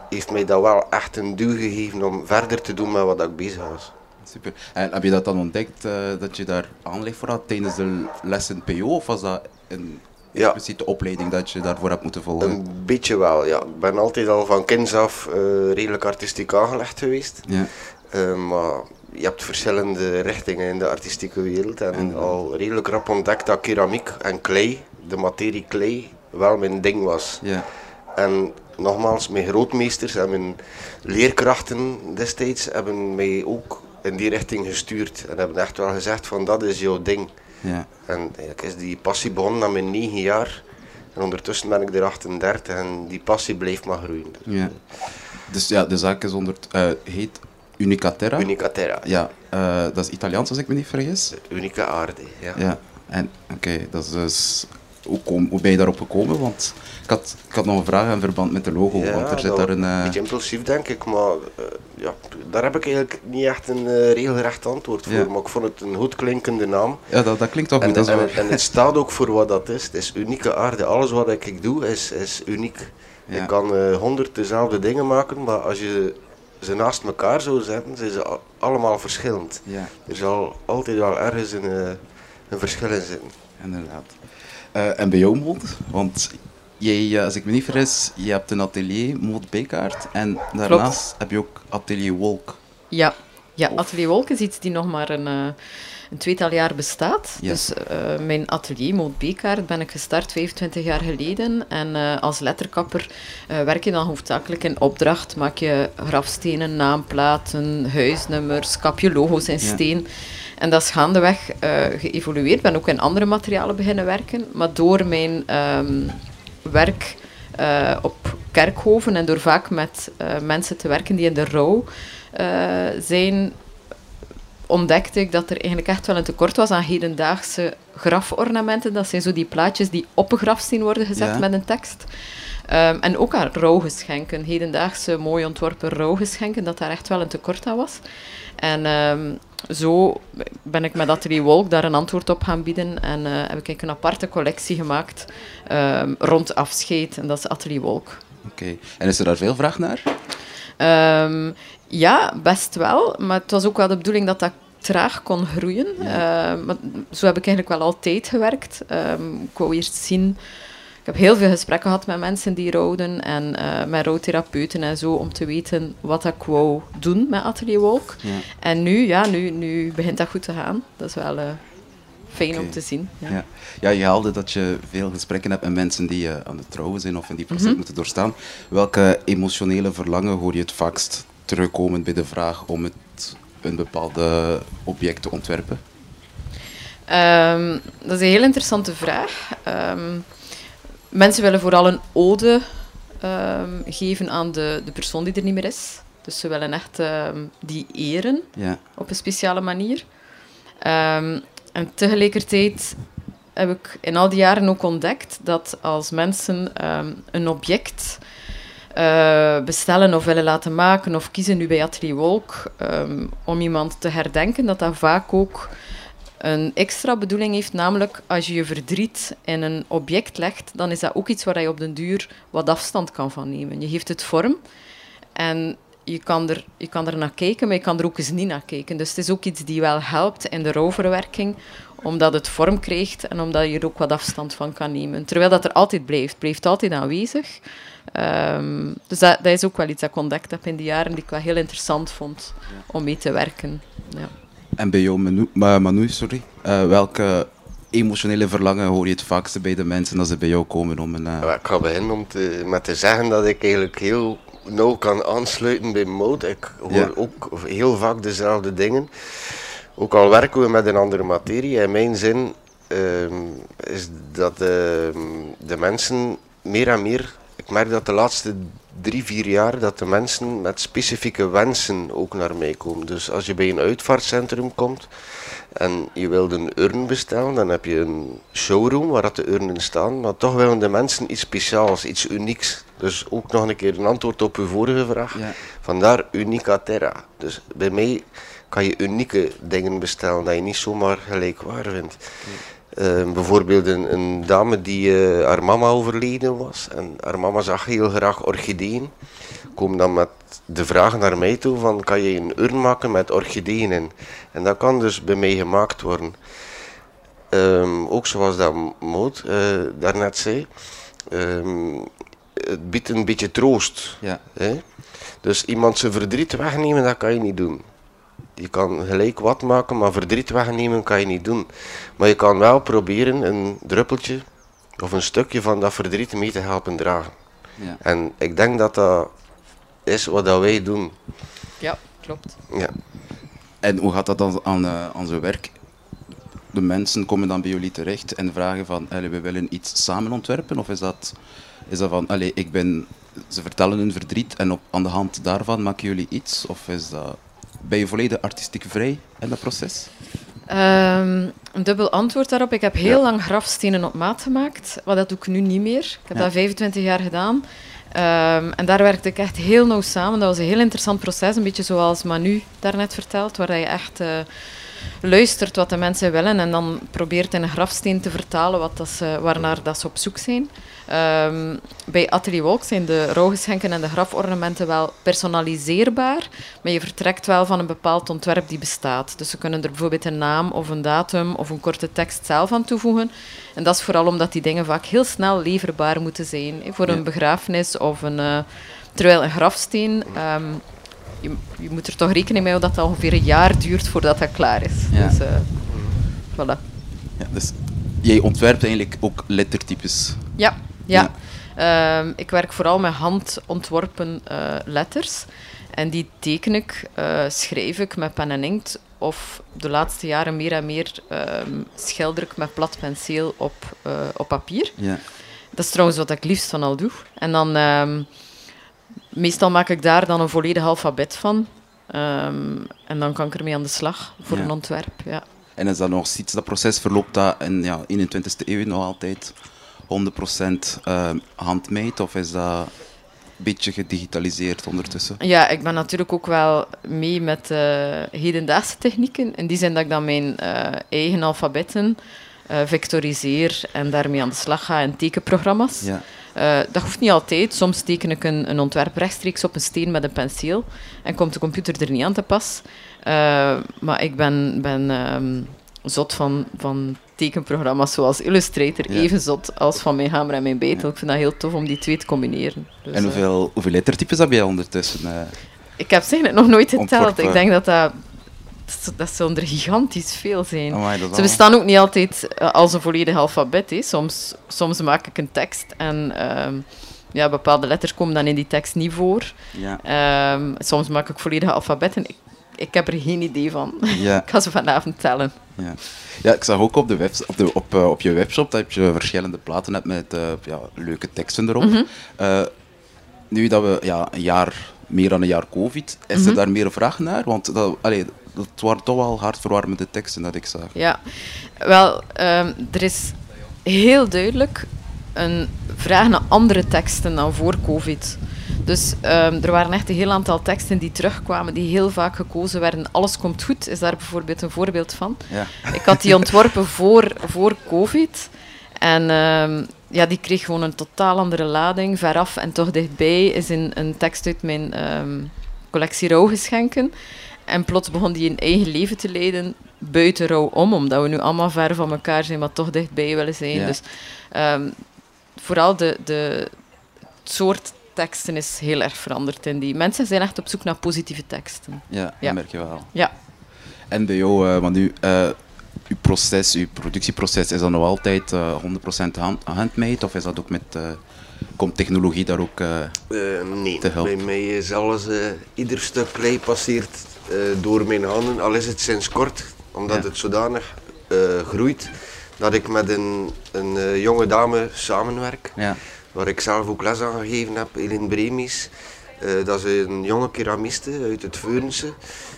heeft mij dat wel echt een duw gegeven om verder te doen met wat ik bezig was. Super. En heb je dat dan ontdekt, uh, dat je daar aanleg voor had tijdens de lessen PO? Of was dat een expliciete ja. opleiding dat je daarvoor hebt moeten volgen? Een beetje wel, ja. Ik ben altijd al van kinds af uh, redelijk artistiek aangelegd geweest. Ja. Uh, maar je hebt verschillende richtingen in de artistieke wereld. En, en al redelijk rap ontdekt dat keramiek en klei, de materie klei, wel mijn ding was. Ja. En nogmaals, mijn grootmeesters en mijn leerkrachten destijds hebben mij ook in die richting gestuurd. En hebben echt wel gezegd van dat is jouw ding. Ja. En eigenlijk is die passie begonnen na mijn negen jaar. En ondertussen ben ik er 38 en die passie blijft maar groeien. Ja. Dus ja, de zaak is onder, uh, heet Unicaterra. Unicaterra. Ja, uh, dat is Italiaans als ik me niet vergis. Unieke aarde, ja. Ja, en oké, okay, dat is dus... Hoe, kom, hoe ben je daarop gekomen? Want ik had, ik had nog een vraag in verband met de logo, ja, want er zit daar een... Uh... Een beetje impulsief denk ik, maar uh, ja, daar heb ik eigenlijk niet echt een uh, regelrecht antwoord voor. Ja. Maar ik vond het een goed klinkende naam. Ja, dat, dat klinkt toch goed, en, dat en, het staat ook voor wat dat is. Het is unieke aarde. Alles wat ik doe is, is uniek. Ja. Ik kan honderd dezelfde dingen maken, maar als je ze naast elkaar zou zetten, zijn ze allemaal verschillend. Ja. Er zal altijd wel ergens een, een verschil in zitten. Inderdaad. Jou, Mold? Want jij, als ik me niet vergis, je hebt een atelier, Mold Bekaert, en daarnaast Klopt. heb je ook atelier Wolk. Ja, ja atelier Wolk is iets die nog maar een, uh, een tweetal jaar bestaat. Ja. Dus uh, mijn atelier, Mold Bekaert, ben ik gestart 25 jaar geleden. En als letterkapper werk je dan hoofdzakelijk in opdracht. Maak je grafstenen, naamplaten, huisnummers, kap je logo's in steen. Ja. En dat is gaandeweg geëvolueerd. Ik ben ook in andere materialen beginnen werken. Maar door mijn um, werk op kerkhoven en door vaak met mensen te werken die in de rouw zijn, ontdekte ik dat er eigenlijk echt wel een tekort was aan hedendaagse grafornamenten. Dat zijn zo die plaatjes die op een grafsteen worden gezet Ja. met een tekst. Ehm, en ook aan rouwgeschenken, hedendaagse mooi ontworpen rouwgeschenken, dat daar echt wel een tekort aan was. En ehm, zo ben ik met Atelier Wolk daar een antwoord op gaan bieden en eh, heb ik een aparte collectie gemaakt ehm, rond afscheid. En dat is Atelier Wolk. Oké. En is er daar veel vraag naar? Ja, best wel. Maar het was ook wel de bedoeling dat dat traag kon groeien. Ehm, maar zo heb ik eigenlijk wel altijd gewerkt. Ehm, ik wou eerst zien... Ik heb heel veel gesprekken gehad met mensen die rouwden en eh, met rouwtherapeuten en zo, om te weten wat ik wou doen met Atelier Wolk. Ja. En nu, ja, nu, nu begint dat goed te gaan. Dat is wel eh, fijn om te zien. Ja. Ja. ja, je haalde dat je veel gesprekken hebt met mensen die eh, aan het trouwen zijn of in die proces Mhm. moeten doorstaan. Welke emotionele verlangen hoor je het vaakst terugkomen bij de vraag om het, een bepaalde object te ontwerpen? Ehm, dat is een heel interessante vraag. Ehm, mensen willen vooral een ode ehm, geven aan de, de persoon die er niet meer is. Dus ze willen echt die eren Ja. op een speciale manier. En tegelijkertijd heb ik in al die jaren ook ontdekt dat als mensen een object eh, bestellen of willen laten maken of kiezen nu bij Atelier Wolk ehm, om iemand te herdenken, dat dat vaak ook een extra bedoeling heeft, namelijk als je je verdriet in een object legt, dan is dat ook iets waar je op den duur wat afstand kan van nemen. Je geeft het vorm en je kan, er, je kan er naar kijken, maar je kan er ook eens niet naar kijken. Dus het is ook iets die wel helpt in de rouwverwerking, omdat het vorm krijgt en omdat je er ook wat afstand van kan nemen. Terwijl dat er altijd blijft, blijft altijd aanwezig. Ehm, dus dat, dat is ook wel iets dat ik ontdekt heb in die jaren, die ik wel heel interessant vond om mee te werken. Ja. En bij jou, Manu, Ma- Manu sorry, eh, welke emotionele verlangen hoor je het vaakste bij de mensen als ze bij jou komen om een... eh, Ja, ik ga beginnen om te, met te zeggen dat ik eigenlijk heel nauw kan aansluiten bij mode. Ik hoor Ja. ook heel vaak dezelfde dingen. Ook al werken we met een andere materie. In mijn zin ehm, is dat ehm, de mensen meer en meer... Ik merk dat de laatste drie, vier jaar dat de mensen met specifieke wensen ook naar mij komen. Dus als je bij een uitvaartcentrum komt en je wilt een urn bestellen, dan heb je een showroom waar dat de urnen staan. Maar toch willen de mensen iets speciaals, iets unieks. Dus ook nog een keer een antwoord op uw vorige vraag. Ja. Vandaar Unica Terra. Dus bij mij kan je unieke dingen bestellen dat je niet zomaar gelijkwaar vindt. Eh, bijvoorbeeld een, een dame die eh, haar mama overleden was en haar mama zag heel graag orchideeën. Komen dan met de vraag naar mij toe van kan je een urn maken met orchideeën in? En dat kan dus bij mij gemaakt worden. Ehm, ook zoals dat Moot eh, daarnet zei, ehm, het biedt een beetje troost. Ja. Hè? Dus iemand zijn verdriet wegnemen, dat kan je niet doen. Je kan gelijk wat maken, maar verdriet wegnemen kan je niet doen. Maar je kan wel proberen een druppeltje of een stukje van dat verdriet mee te helpen dragen. Ja. En ik denk dat dat is wat dat wij doen. Ja, klopt. Ja. En hoe gaat dat dan aan, eh, aan zijn werk? De mensen komen dan bij jullie terecht en vragen van, allee, we willen iets samen ontwerpen? Of is dat, is dat van, allee, ik ben, ze vertellen hun verdriet en op, aan de hand daarvan maken jullie iets? Of is dat, ben je volledig artistiek vrij in dat proces? Ehm, een dubbel antwoord daarop. Ik heb heel Ja. lang grafstenen op maat gemaakt, maar dat doe ik nu niet meer. Ik heb Ja. dat 25 jaar gedaan. Ehm, en daar werkte ik echt heel nauw samen. Dat was een heel interessant proces, een beetje zoals Manu daarnet vertelt, waar je echt eh, luistert wat de mensen willen en dan probeert in een grafsteen te vertalen wat dat ze, waarnaar dat ze op zoek zijn. Ehm, bij Atelier Wolk zijn de rouwgeschenken en de grafornamenten wel personaliseerbaar, maar je vertrekt wel van een bepaald ontwerp die bestaat. Dus ze kunnen er bijvoorbeeld een naam of een datum of een korte tekst zelf aan toevoegen. En dat is vooral omdat die dingen vaak heel snel leverbaar moeten zijn. Voor Ja. een begrafenis of een... eh, terwijl een grafsteen... ehm, je, je moet er toch rekening mee houden dat dat ongeveer een jaar duurt voordat dat klaar is. Ja. Dus, eh, voilà. Ja, dus jij ontwerpt eigenlijk ook lettertypes. Ja, ja. Ehm, ik werk vooral met handontworpen eh letters. En die teken ik, eh, schrijf ik met pen en inkt. Of de laatste jaren meer en meer ehm, schilder ik met plat penseel op, eh, op papier. Ja. Dat is trouwens wat ik liefst van al doe. En dan, ehm, meestal maak ik daar dan een volledig alfabet van. En dan kan ik ermee aan de slag voor Ja. een ontwerp. Ja. En is dat nog steeds, dat proces verloopt dat in ja, 21ste eeuw nog altijd 100% eh, handmade of is dat een beetje gedigitaliseerd ondertussen? Ja, ik ben natuurlijk ook wel mee met eh, hedendaagse technieken. In die zin dat ik dan mijn eh, eigen alfabetten vectoriseer en daarmee aan de slag ga in tekenprogramma's. Ja. Dat hoeft niet altijd. Soms teken ik een, een ontwerp rechtstreeks op een steen met een penseel en komt de computer er niet aan te pas. Maar ik ben, ben ehm, zot van, van tekenprogramma's zoals Illustrator, Ja. even zot als van mijn hamer en mijn betel. Ik vind dat heel tof om die twee te combineren. Dus, en eh, hoeveel, hoeveel lettertypes heb jij ondertussen? eh? ik heb ze eigenlijk nog nooit geteld. Ik denk dat dat... Dat, zullen er gigantisch veel zijn. Amai, Ze bestaan ook niet altijd eh, als een volledig alfabet. Hè. Soms, soms maak ik een tekst en ehm, ja, bepaalde letters komen dan in die tekst niet voor. Ja. Ehm, soms maak ik volledige alfabetten. Ik, ik heb er geen idee van. Ja. *laughs* ik ga ze vanavond tellen. Ja. ja, ik zag ook op, de webs op, de, op, eh, op je webshop dat je verschillende platen hebt met eh, ja, leuke teksten erop. Mhm. Eh, nu dat we ja, een jaar, meer dan een jaar COVID, is Mhm. er daar meer vraag naar? Want dat, allee, dat waren toch wel hartverwarmende teksten dat ik zag. Ja, wel, ehm, er is heel duidelijk een vraag naar andere teksten dan voor COVID. Dus ehm, er waren echt een heel aantal teksten die terugkwamen, die heel vaak gekozen werden. Alles komt goed, is daar bijvoorbeeld een voorbeeld van. Ja. Ik had die ontworpen *laughs* voor, voor COVID. En ehm, ja, die kreeg gewoon een totaal andere lading. Veraf en toch dichtbij is in een tekst uit mijn ehm, collectie rouwgeschenken. En plots begon die een eigen leven te leiden buiten rouw om, omdat we nu allemaal ver van elkaar zijn, maar toch dichtbij willen zijn. Ja. Dus vooral de, de het soort teksten is heel erg veranderd in die. Mensen zijn echt op zoek naar positieve teksten. Ja, dat merk je wel. Ja. En bij jou, eh, want nu, eh, uw proces, uw productieproces, is dat nog altijd eh 100% hand, handmade of is dat ook met, eh, komt technologie daar ook eh, Eh, nee, te helpen? bij mij is alles, eh, ieder stuk klei passeert eh, door mijn handen, al is het sinds kort, omdat Ja. het zodanig eh, groeit dat ik met een, een eh, jonge dame samenwerk, Ja. Waar ik zelf ook les aan gegeven heb, Eline Bremies. Eh, dat is een jonge keramiste uit het Veurense,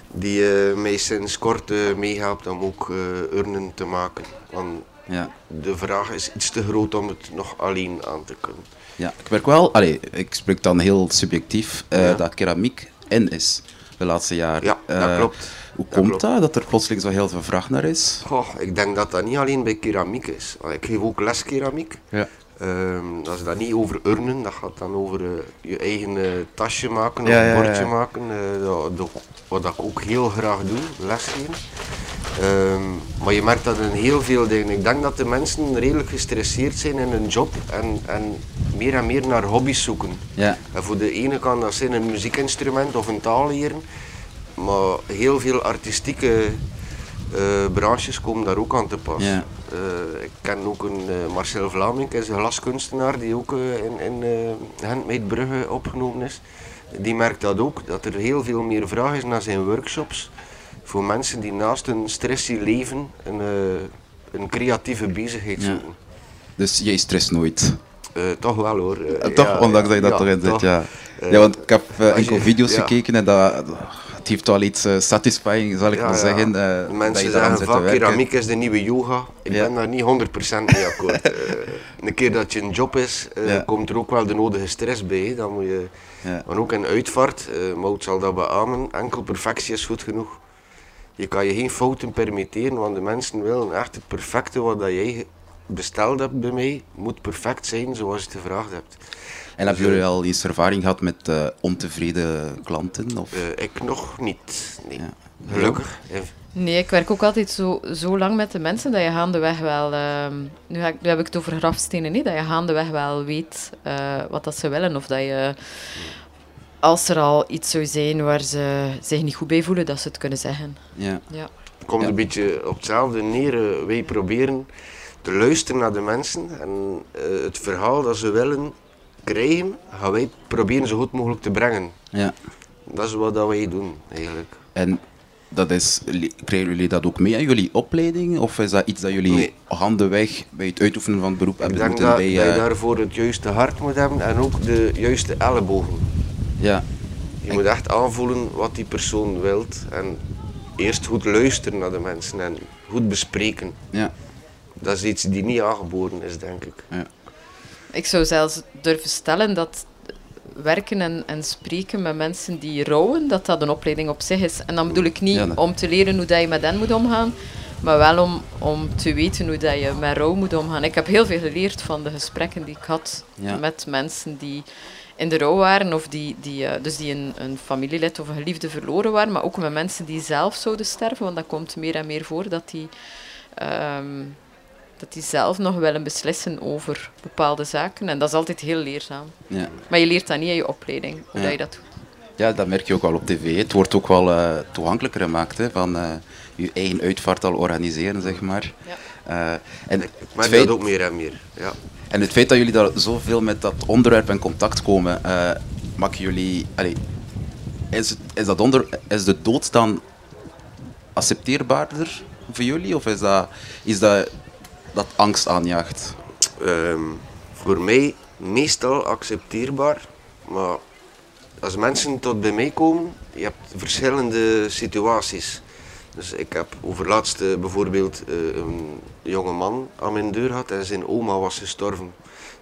die eh, mij sinds kort eh, meehelpt om ook urnen te maken. Want Ja. de vraag is iets te groot om het nog alleen aan te kunnen. Ja, ik merk wel, allee, ik spreek dan heel subjectief, Ja. dat keramiek in is de laatste jaren. Ja, dat klopt. Hoe Dat komt klopt. dat, dat er plotseling zo heel veel vraag naar is? Goh, ik denk dat dat niet alleen bij keramiek is. Ik geef ook les keramiek. Ja. Ehm, dat is dan niet over urnen, dat gaat dan over eh, je eigen eh, tasje maken of Ja, ja, bordje ja. maken. eh, dat, dat- wat ik ook heel graag doe, lesgeven. Ehm, maar je merkt dat in heel veel dingen. Ik denk dat de mensen redelijk gestresseerd zijn in hun job en, en meer en meer naar hobby's zoeken. Ja. En voor de ene kan dat zijn een muziekinstrument of een taal leren, maar heel veel artistieke branches komen daar ook aan te pas. Ja. Eh, ik ken ook een eh, Marcel Vlaming, is een glaskunstenaar die ook eh, in, in eh Handmade Brugge opgenomen is. Die merkt dat ook, dat er heel veel meer vraag is naar zijn workshops voor mensen die naast hun stressy leven een, eh, een creatieve bezigheid Ja. zoeken. Dus jij stress nooit? Eh, toch wel hoor. Eh, Eh, toch, ja, ondanks ja, dat je dat ja, toch in zit, ja. Eh, ja. Want ik heb eh, enkel video's gekeken en dat, het heeft wel iets eh, satisfying, zal ik maar zeggen. dat Mensen zeggen vaak werken. keramiek is de nieuwe yoga. Ik ben daar niet 100% mee akkoord. *laughs* Eh, een keer dat je een job is, komt er ook wel de nodige stress bij. Dan moet je. Maar ook in uitvaart, Mout zal dat beamen, enkel perfectie is goed genoeg. Je kan je geen fouten permitteren, want de mensen willen echt het perfecte wat dat jij besteld hebt bij mij, moet perfect zijn zoals je het gevraagd hebt. En hebben jullie al eens ervaring gehad met eh, ontevreden klanten? Of? Eh, ik nog niet, nee. Gelukkig. Nee, ik werk ook altijd zo, zo lang met de mensen dat je gaandeweg wel... ehm, nu, ik, nu heb ik het over grafstenen, niet? Dat je gaandeweg wel weet eh, wat dat ze willen. Of dat je, als er al iets zou zijn waar ze zich niet goed bij voelen, dat ze het kunnen zeggen. Ja. Ja. Het komt een beetje op hetzelfde neer. eh, Wij proberen te luisteren naar de mensen en eh, het verhaal dat ze willen krijgen, gaan wij proberen zo goed mogelijk te brengen. Ja. Dat is wat dat wij doen, eigenlijk. En dat is, krijgen jullie dat ook mee aan jullie opleiding? Of is dat iets dat jullie Nee. handenweg bij het uitoefenen van het beroep Ik hebben denk moeten dat, bij... dat je eh, daarvoor het juiste hart moet hebben en ook de juiste ellebogen. Ja. Je Je moet echt aanvoelen wat die persoon wilt. En eerst goed luisteren naar de mensen en goed bespreken. Ja. Dat is iets die niet aangeboren is, denk ik. Ja. Ik zou zelfs durven stellen dat werken en, en spreken met mensen die rouwen, dat dat een opleiding op zich is. En dan bedoel ik niet Ja, om te leren hoe dat je met hen moet omgaan, maar wel om, om te weten hoe dat je met rouw moet omgaan. Ik heb heel veel geleerd van de gesprekken die ik had Ja. met mensen die in de rouw waren, of die, die, eh, dus die een, een familielid of een geliefde verloren waren, maar ook met mensen die zelf zouden sterven, want dat komt meer en meer voor dat die, ehm, dat die zelf nog willen beslissen over bepaalde zaken. En dat is altijd heel leerzaam. Ja. Maar je leert dat niet in je opleiding, hoe Ja. dat je dat doet. Ja, dat merk je ook wel op tv. Het wordt ook wel eh, toegankelijker gemaakt, hè, van eh, je eigen uitvaart al organiseren, zeg maar. Eh, en Ik het merk feit- dat ook meer en meer. Ja. En het feit dat jullie daar zoveel met dat onderwerp in contact komen, eh maken jullie... allee, is, het, is, dat onder, is de dood dan accepteerbaarder voor jullie? Of is dat, is dat, dat angst aanjaagt? Ehm, voor mij meestal accepteerbaar, maar als mensen tot bij mij komen, je hebt verschillende situaties. Dus ik heb overlaatst bijvoorbeeld eh, een jonge man aan mijn deur gehad en zijn oma was gestorven.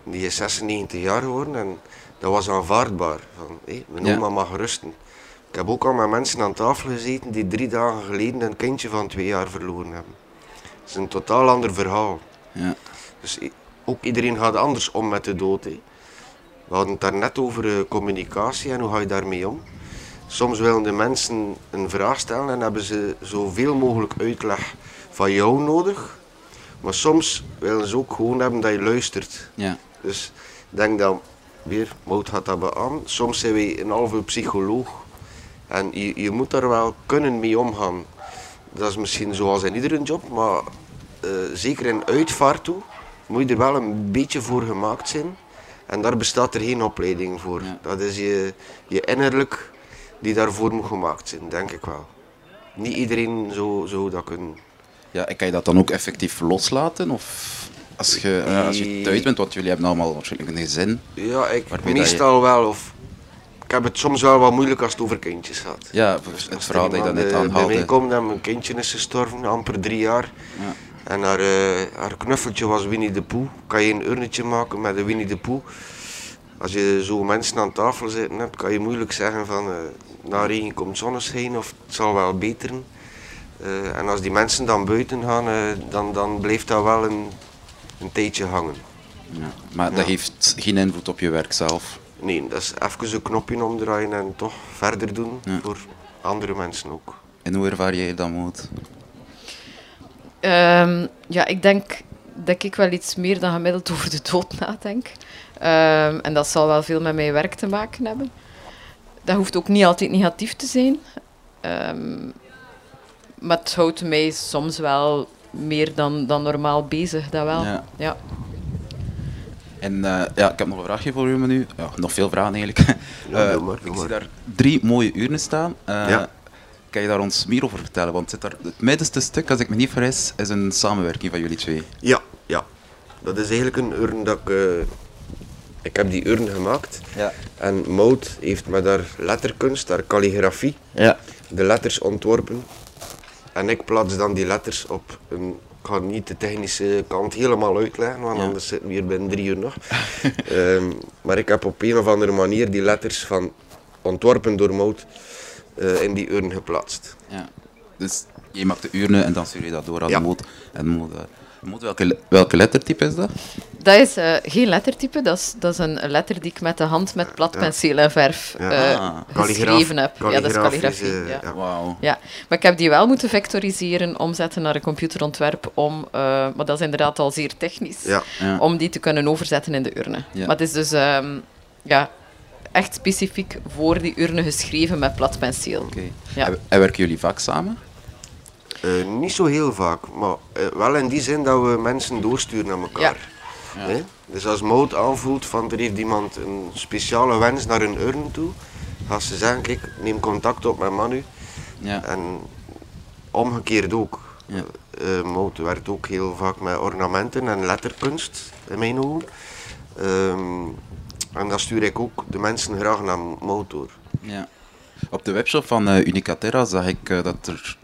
Die is 96 jaar geworden en dat was aanvaardbaar. Van, hé, mijn Ja. oma mag rusten. Ik heb ook al met mensen aan tafel gezeten die drie dagen geleden een kindje van twee jaar verloren hebben. Dat is een totaal ander verhaal. Ja. Dus ook iedereen gaat anders om met de dood. Hè. We hadden het daar net over eh, communicatie en hoe ga je daarmee om. Soms willen de mensen een vraag stellen en hebben ze zoveel mogelijk uitleg van jou nodig. Maar soms willen ze ook gewoon hebben dat je luistert. Ja. Dus ik denk dat, weer, Mout gaat dat beamen, soms zijn wij een halve psycholoog. En je, je moet daar wel kunnen mee omgaan. Dat is misschien zoals in iedere job, maar eh, zeker in uitvaart toe moet je er wel een beetje voor gemaakt zijn. En daar bestaat er geen opleiding voor. Dat is je, je innerlijk die daarvoor moet gemaakt zijn, denk ik wel. Niet iedereen zou, zou dat kunnen. Ja, en kan je dat dan ook effectief loslaten? Of als je, eh, als je thuis bent, want jullie hebben allemaal waarschijnlijk een gezin. Ja, ik dat je- meestal wel. Of, ik heb het soms wel wat moeilijk als het over kindjes gaat. Ja, het verhaal dat je dat net Bij mij aanhaalde. komt en mijn kindje is gestorven, amper drie jaar. Ja. En haar, eh, haar knuffeltje was Winnie de Pooh. Kan je een urnetje maken met een Winnie de Pooh? Als je zo mensen aan tafel zitten hebt, kan je moeilijk zeggen van eh na regen komt zonneschijn of het zal wel beteren. Eh, en als die mensen dan buiten gaan, eh, dan, dan blijft dat wel een, een tijdje hangen. Ja. Maar dat heeft geen invloed op je werk zelf. Nee, dat is even een knopje omdraaien en toch verder doen voor andere mensen ook. En hoe ervaar jij dat moed? Ehm, ja, ik denk dat ik wel iets meer dan gemiddeld *laughs* over de dood nadenk. Ehm, en dat zal wel veel met mijn werk te maken hebben. Dat hoeft ook niet altijd negatief te zijn. Ehm, maar het houdt mij soms wel meer dan, dan normaal bezig, dat wel. Ja. Ja. En eh, ja, ik heb nog een vraagje voor u, nu. Ja, nog veel vragen eigenlijk. Ja, *laughs* Eh, doe maar, doe ik zie daar drie mooie uren staan. Eh, Ja. Kan je daar ons meer over vertellen? Want het, zit daar, het middenste stuk, als ik me niet vergis, is een samenwerking van jullie twee. Ja, ja. Dat is eigenlijk een urn dat ik... ik heb die urn gemaakt. Ja. En Mout heeft met haar letterkunst, haar calligrafie, Ja. de letters ontworpen. En ik plaats dan die letters op een... Ik ga niet de technische kant helemaal uitleggen, want Ja. anders zitten we hier binnen drie uur nog. *laughs* Ehm, maar ik heb op een of andere manier die letters van ontworpen door Mout eh, in die urn geplaatst. Ja. Dus je maakt de urne en dan stuur je dat door aan Ja. En moed, moed welke, welke lettertype is dat? Dat is eh, geen lettertype, dat is, dat is een letter die ik met de hand met platpenseel en verf Ja. eh, Ah. geschreven heb. Ja, dat is calligrafie. eh, ja. ja. Wauw. Ja, maar ik heb die wel moeten vectoriseren, omzetten naar een computerontwerp, om, eh, maar dat is inderdaad al zeer technisch, Ja. Ja. om die te kunnen overzetten in de urne. Ja. Maar het is dus ehm, ja, echt specifiek voor die urne geschreven met platpenseel. En, en werken jullie vaak samen? Eh, niet zo heel vaak, maar eh, wel in die zin dat we mensen doorsturen naar elkaar. Dus als Mout aanvoelt van er heeft iemand een speciale wens naar een urn toe, gaat ze zeggen, kijk, neem contact op met Manu. Ja. En omgekeerd ook. Ja. Eh, Mout werkt ook heel vaak met ornamenten en letterkunst, in mijn ogen. Ehm, en dat stuur ik ook de mensen graag naar Mout door. Ja. Op de webshop van Unicaterra zag ik dat er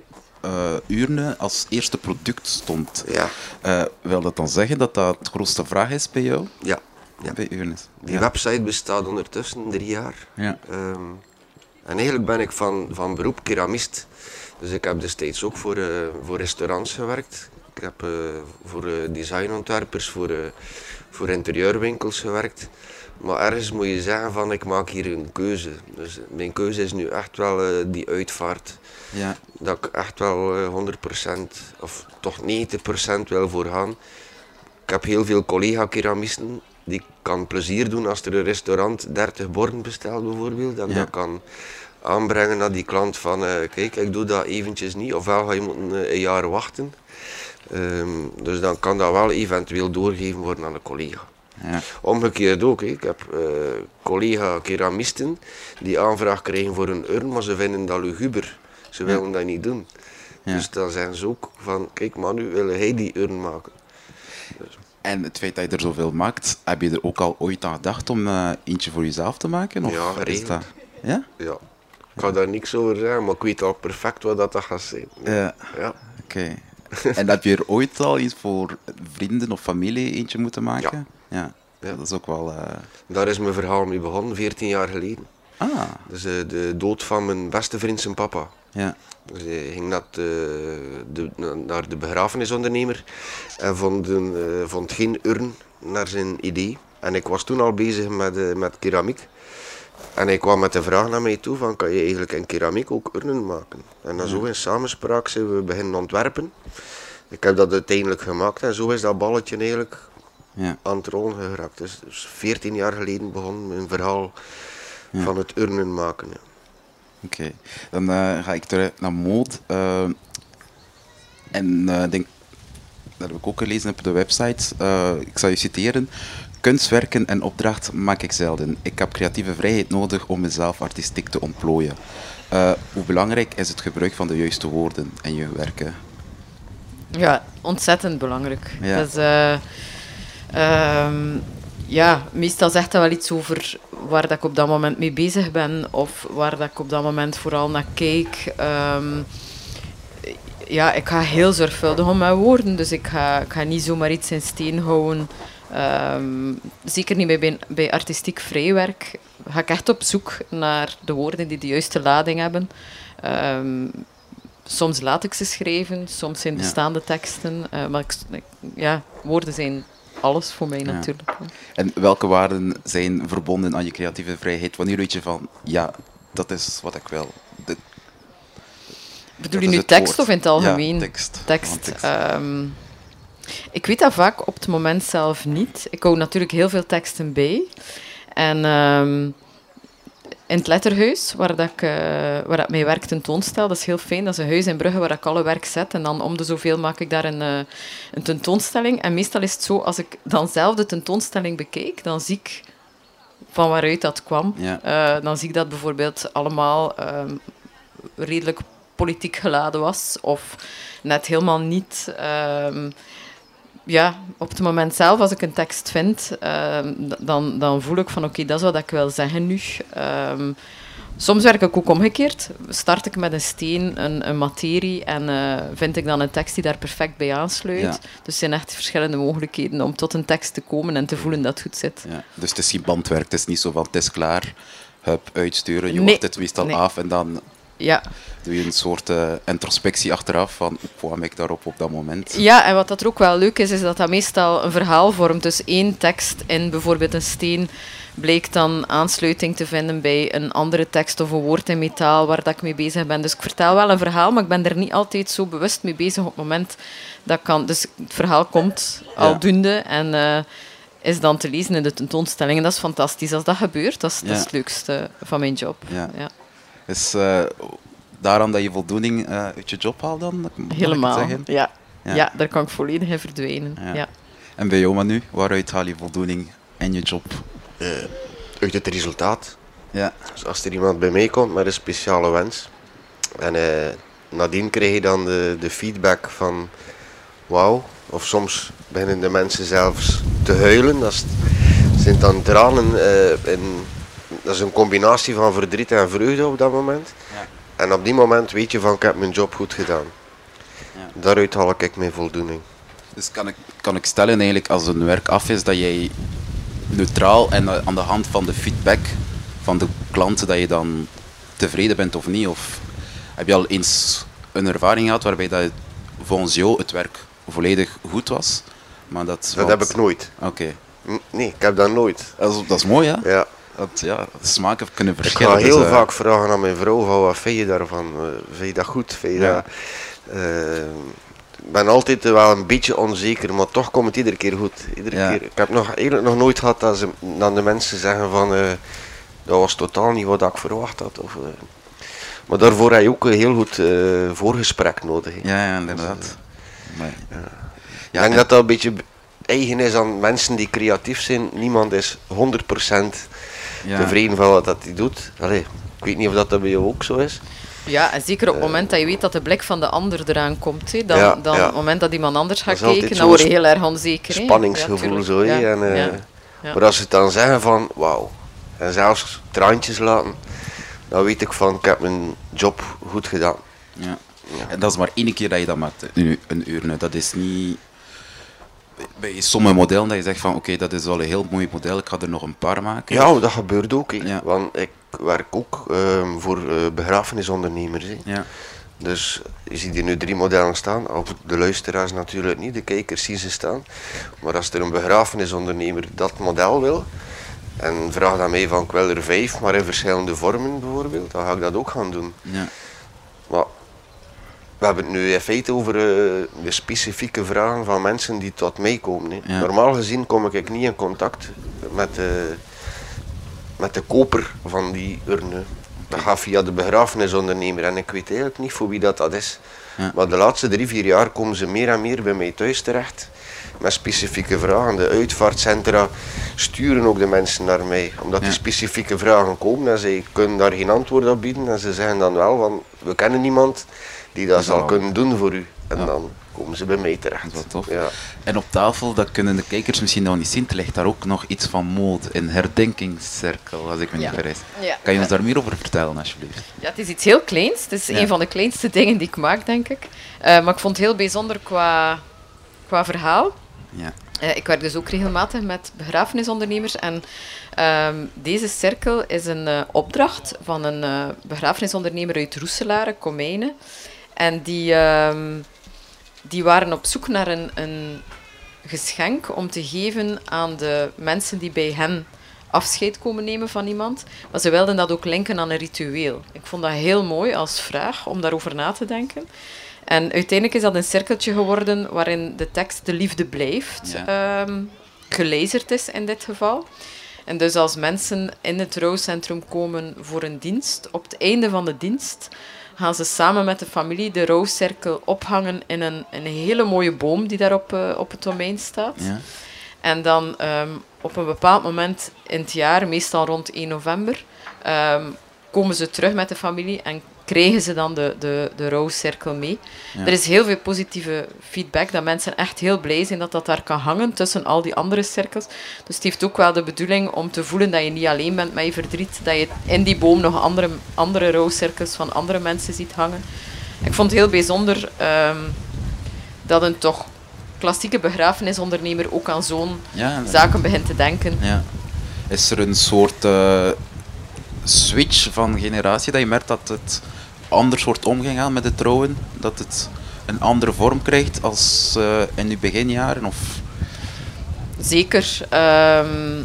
eh, urne als eerste product stond. Ja. Eh, wil dat dan zeggen dat dat het grootste vraag is bij jou? Ja. ja. Bij urnes? Die ja. website bestaat ondertussen drie jaar. Ja. Ehm, en eigenlijk ben ik van, van beroep keramist. Dus ik heb destijds ook voor, eh, voor restaurants gewerkt. Ik heb voor designontwerpers, voor, voor interieurwinkels gewerkt. Maar ergens moet je zeggen van ik maak hier een keuze. Dus mijn keuze is nu echt wel die uitvaart. Ja. Dat ik echt wel eh, 100% of toch 90% wil voor gaan. Ik heb heel veel collega-keramisten die kan plezier doen als er een restaurant 30 borden bestelt bijvoorbeeld. En Ja. dat kan aanbrengen naar die klant van eh, kijk, ik doe dat eventjes niet. Ofwel ga je moeten eh, een jaar wachten. Ehm, dus dan kan dat wel eventueel doorgegeven worden aan een collega. Ja. Omgekeerd ook. Ik heb eh, collega-keramisten die aanvraag krijgen voor een urn, maar ze vinden dat luguber. Ze willen dat niet doen. Ja. Dus dan zeggen ze ook van, kijk Manu, wil hij die urn maken? En het feit dat je er zoveel maakt, heb je er ook al ooit aan gedacht om eh, eentje voor jezelf te maken? Of Ja, is dat... Ja? Ja. Ik ga daar niks over zeggen, maar ik weet al perfect wat dat, gaat zijn. Ja. Ja. Oké. en heb je er ooit al iets voor vrienden of familie eentje moeten maken? Ja. Dat is ook wel... eh, Daar is mijn verhaal mee begonnen, 14 jaar geleden. Ah. Dus eh, de dood van mijn beste vriend zijn papa. Ja. Dus hij ging naar de, de, na- naar de begrafenisondernemer en vond, een, eh, vond geen urn naar zijn idee. En ik was toen al bezig met, eh, met keramiek. En hij kwam met de vraag naar mij toe van, kan je eigenlijk in keramiek ook urnen maken? En dan zo in samenspraak zijn we beginnen ontwerpen. Ik heb dat uiteindelijk gemaakt en zo is dat balletje eigenlijk Ja. aan het rollen geraakt. Dus, dus 14 jaar geleden begon mijn verhaal Ja. van het urnen maken. ja. Oké, dan eh, ga ik terug naar mode. eh, en eh, denk, dat heb ik ook gelezen op de website. eh, ik zal je citeren. Kunstwerken en opdracht maak ik zelden. Ik heb creatieve vrijheid nodig om mezelf artistiek te ontplooien. Eh, hoe belangrijk is het gebruik van de juiste woorden in je werken? Ja, ontzettend belangrijk. Ja. Dus, eh, ehm, ja, meestal zegt dat wel iets over waar dat ik op dat moment mee bezig ben of waar dat ik op dat moment vooral naar kijk. Ehm, ja, ik ga heel zorgvuldig om mijn woorden, dus ik ga, ik ga niet zomaar iets in steen houden. Ehm, zeker niet bij, bij, artistiek vrijwerk. Ga ik echt op zoek naar de woorden die de juiste lading hebben. Ehm, soms laat ik ze schrijven, soms zijn Ja. bestaande teksten. eh, maar ik- ja, woorden zijn alles voor mij Ja. natuurlijk. En welke waarden zijn verbonden aan je creatieve vrijheid? Wanneer weet je van, ja, dat is wat ik wil. Dit- Bedoel je nu tekst woord. of in het algemeen? Ja, tekst. Tekst. ehm, ik weet dat vaak op het moment zelf niet. Ik hou natuurlijk heel veel teksten bij. En ehm, in het letterhuis, waar, dat ik, eh, waar dat mijn werk tentoonstel, dat is heel fijn. Dat is een huis in Brugge waar ik alle werk zet. En dan om de zoveel maak ik daar een, eh, een tentoonstelling. En meestal is het zo, als ik dan zelf de tentoonstelling bekijk, dan zie ik van waaruit dat kwam. Ja. Eh, dan zie ik dat bijvoorbeeld allemaal ehm, redelijk politiek geladen was. Of net helemaal niet. Ja, op het moment zelf, als ik een tekst vind, ehm, dan, dan voel ik van oké, dat is wat ik wil zeggen nu. Ehm, soms werk ik ook omgekeerd. Start ik met een steen, een, een materie en eh, vind ik dan een tekst die daar perfect bij aansluit. Ja. Dus er zijn echt verschillende mogelijkheden om tot een tekst te komen en te voelen dat het goed zit. Ja, dus het is geen bandwerk, het is niet zo van het is klaar, hup, uitsturen, je Nee, het meestal nee. af en dan Ja. doe je een soort eh, introspectie achteraf van hoe kwam ik daarop op dat moment. Ja, en wat dat er ook wel leuk is, is dat dat meestal een verhaal vormt. Dus één tekst in bijvoorbeeld een steen blijkt dan aansluiting te vinden bij een andere tekst of een woord in metaal waar dat ik mee bezig ben. Dus ik vertel wel een verhaal, maar ik ben er niet altijd zo bewust mee bezig op het moment dat ik kan. Dus het verhaal komt aldoende en eh, is dan te lezen in de tentoonstelling. En dat is fantastisch. Als dat gebeurt, dat is, dat is het leukste van mijn job. Ja. Ja. Is eh, daaraan dat je voldoening eh, uit je job haalt dan? Helemaal. zeggen? Ja. Ja. Ja. daar kan ik volledig in verdwijnen. Ja. Ja. En bij jou Manu, waaruit haal je voldoening in je job? Eh, uit het resultaat. Ja. Dus als er iemand bij mij komt met een speciale wens, en eh, nadien krijg je dan de, de feedback van wauw, of soms beginnen de mensen zelfs te huilen. Dat zijn dan tranen eh, in, dat is een combinatie van verdriet en vreugde op dat moment. Ja. En op die moment weet je van ik heb mijn job goed gedaan. Daaruit haal ik mijn voldoening. Dus kan ik, kan ik stellen eigenlijk als een werk af is dat jij neutraal en eh, aan de hand van de feedback van de klanten dat je dan tevreden bent of niet? Of heb je al eens een ervaring gehad waarbij dat volgens jou het werk volledig goed was? Maar dat Dat heb ik nooit. Oké. Nee, ik heb dat nooit. Dat is, dat is mooi hè? Ja. Dat, ja, de smaken kunnen Ik verschillen. ga heel dus, eh, vaak vragen aan mijn vrouw, van, wat vind je daarvan? Eh, vind je dat goed? Vind je Ja. dat... Eh, ik ben altijd wel een beetje onzeker, maar toch komt het iedere keer goed. Iedere Ja. keer. Ik heb nog, eigenlijk nog nooit gehad dat, ze, dat de mensen zeggen van dat was totaal niet wat ik verwacht had. Of. Maar daarvoor heb je ook een heel goed voorgesprek nodig. Ja, ja, inderdaad. Maar, ik denk dat dat een beetje eigen is aan mensen die creatief zijn. Niemand is 100% Ja. tevreden van wat dat hij doet. Allee, ik weet niet of dat, dat bij jou ook zo is. Ja, en zeker op het moment dat je weet dat de blik van de ander eraan komt. Hè, dan, Ja, dan ja. op het moment dat iemand anders gaat kijken, dan word je heel erg onzeker. Spanningsgevoel Ja, zo. En, eh. Maar als ze het dan zeggen van wauw, en zelfs traantjes laten, dan weet ik van ik heb mijn job goed gedaan. Ja. En dat is maar één keer dat je dat maakt, een, uur. Dat is niet bij sommige modellen dat je zegt van oké, dat is wel een heel mooi model, ik ga er nog een paar maken. Ja, dat gebeurt ook. hè. Want ik werk ook ehm, voor eh, begrafenisondernemers. Ja. Dus je ziet hier nu drie modellen staan. Op de luisteraars natuurlijk niet, de kijkers zien ze staan. Maar als er een begrafenisondernemer dat model wil, en vraagt aan mij van ik wil er vijf, maar in verschillende vormen bijvoorbeeld, dan ga ik dat ook gaan doen. Ja. Maar we hebben het nu in feite over eh, de specifieke vragen van mensen die tot mij komen. Ja. Normaal gezien kom ik niet in contact met de, met de koper van die urne. Dat gaat via de begrafenisondernemer en ik weet eigenlijk niet voor wie dat, dat is. Ja. Maar de laatste drie, vier jaar komen ze meer en meer bij mij thuis terecht met specifieke vragen. De uitvaartcentra sturen ook de mensen naar mij, omdat die specifieke vragen komen en zij kunnen daar geen antwoord op bieden. En ze zeggen dan wel van, we kennen niemand die dat zal kunnen doen voor u. En dan komen ze bij mij terecht. Dat is wel tof. Ja. En op tafel, dat kunnen de kijkers misschien nog niet zien, er ligt daar ook nog iets van mode, een herdenkingscirkel, als ik me niet Ja. vergis. Ja. Kan je ons daar meer over vertellen, alsjeblieft? Ja, het is iets heel kleins. Het is Ja. een van de kleinste dingen die ik maak, denk ik. Eh, maar ik vond het heel bijzonder qua, qua verhaal. Ja. Eh, ik werk dus ook regelmatig met begrafenisondernemers. En ehm, deze cirkel is een eh, opdracht van een eh, begrafenisondernemer uit Roeselare, Komijnen. En die, ehm, die waren op zoek naar een, een geschenk om te geven aan de mensen die bij hen afscheid komen nemen van iemand. Maar ze wilden dat ook linken aan een ritueel. Ik vond dat heel mooi als vraag om daarover na te denken. En uiteindelijk is dat een cirkeltje geworden waarin de tekst de liefde blijft, ehm, gelezerd is in dit geval. En dus als mensen in het rouwcentrum komen voor een dienst, op het einde van de dienst gaan ze samen met de familie de rouwcirkel ophangen in een, een hele mooie boom die daar op, eh, op het domein staat. Ja. En dan ehm, op een bepaald moment in het jaar, meestal rond 1 november, ehm, komen ze terug met de familie en krijgen ze dan de, de, de rouwcirkel mee. Ja. Er is heel veel positieve feedback, dat mensen echt heel blij zijn dat dat daar kan hangen tussen al die andere cirkels. Dus het heeft ook wel de bedoeling om te voelen dat je niet alleen bent met je verdriet, dat je in die boom nog andere, andere rouwcirkels van andere mensen ziet hangen. Ik vond het heel bijzonder ehm, dat een toch klassieke begrafenisondernemer ook aan zo'n Ja, zaken begint te denken. Ja. Is er een soort eh, switch van generatie dat je merkt dat het anders wordt omgegaan met het trouwen? Dat het een andere vorm krijgt als eh, in uw beginjaren? Of... Zeker. ehm,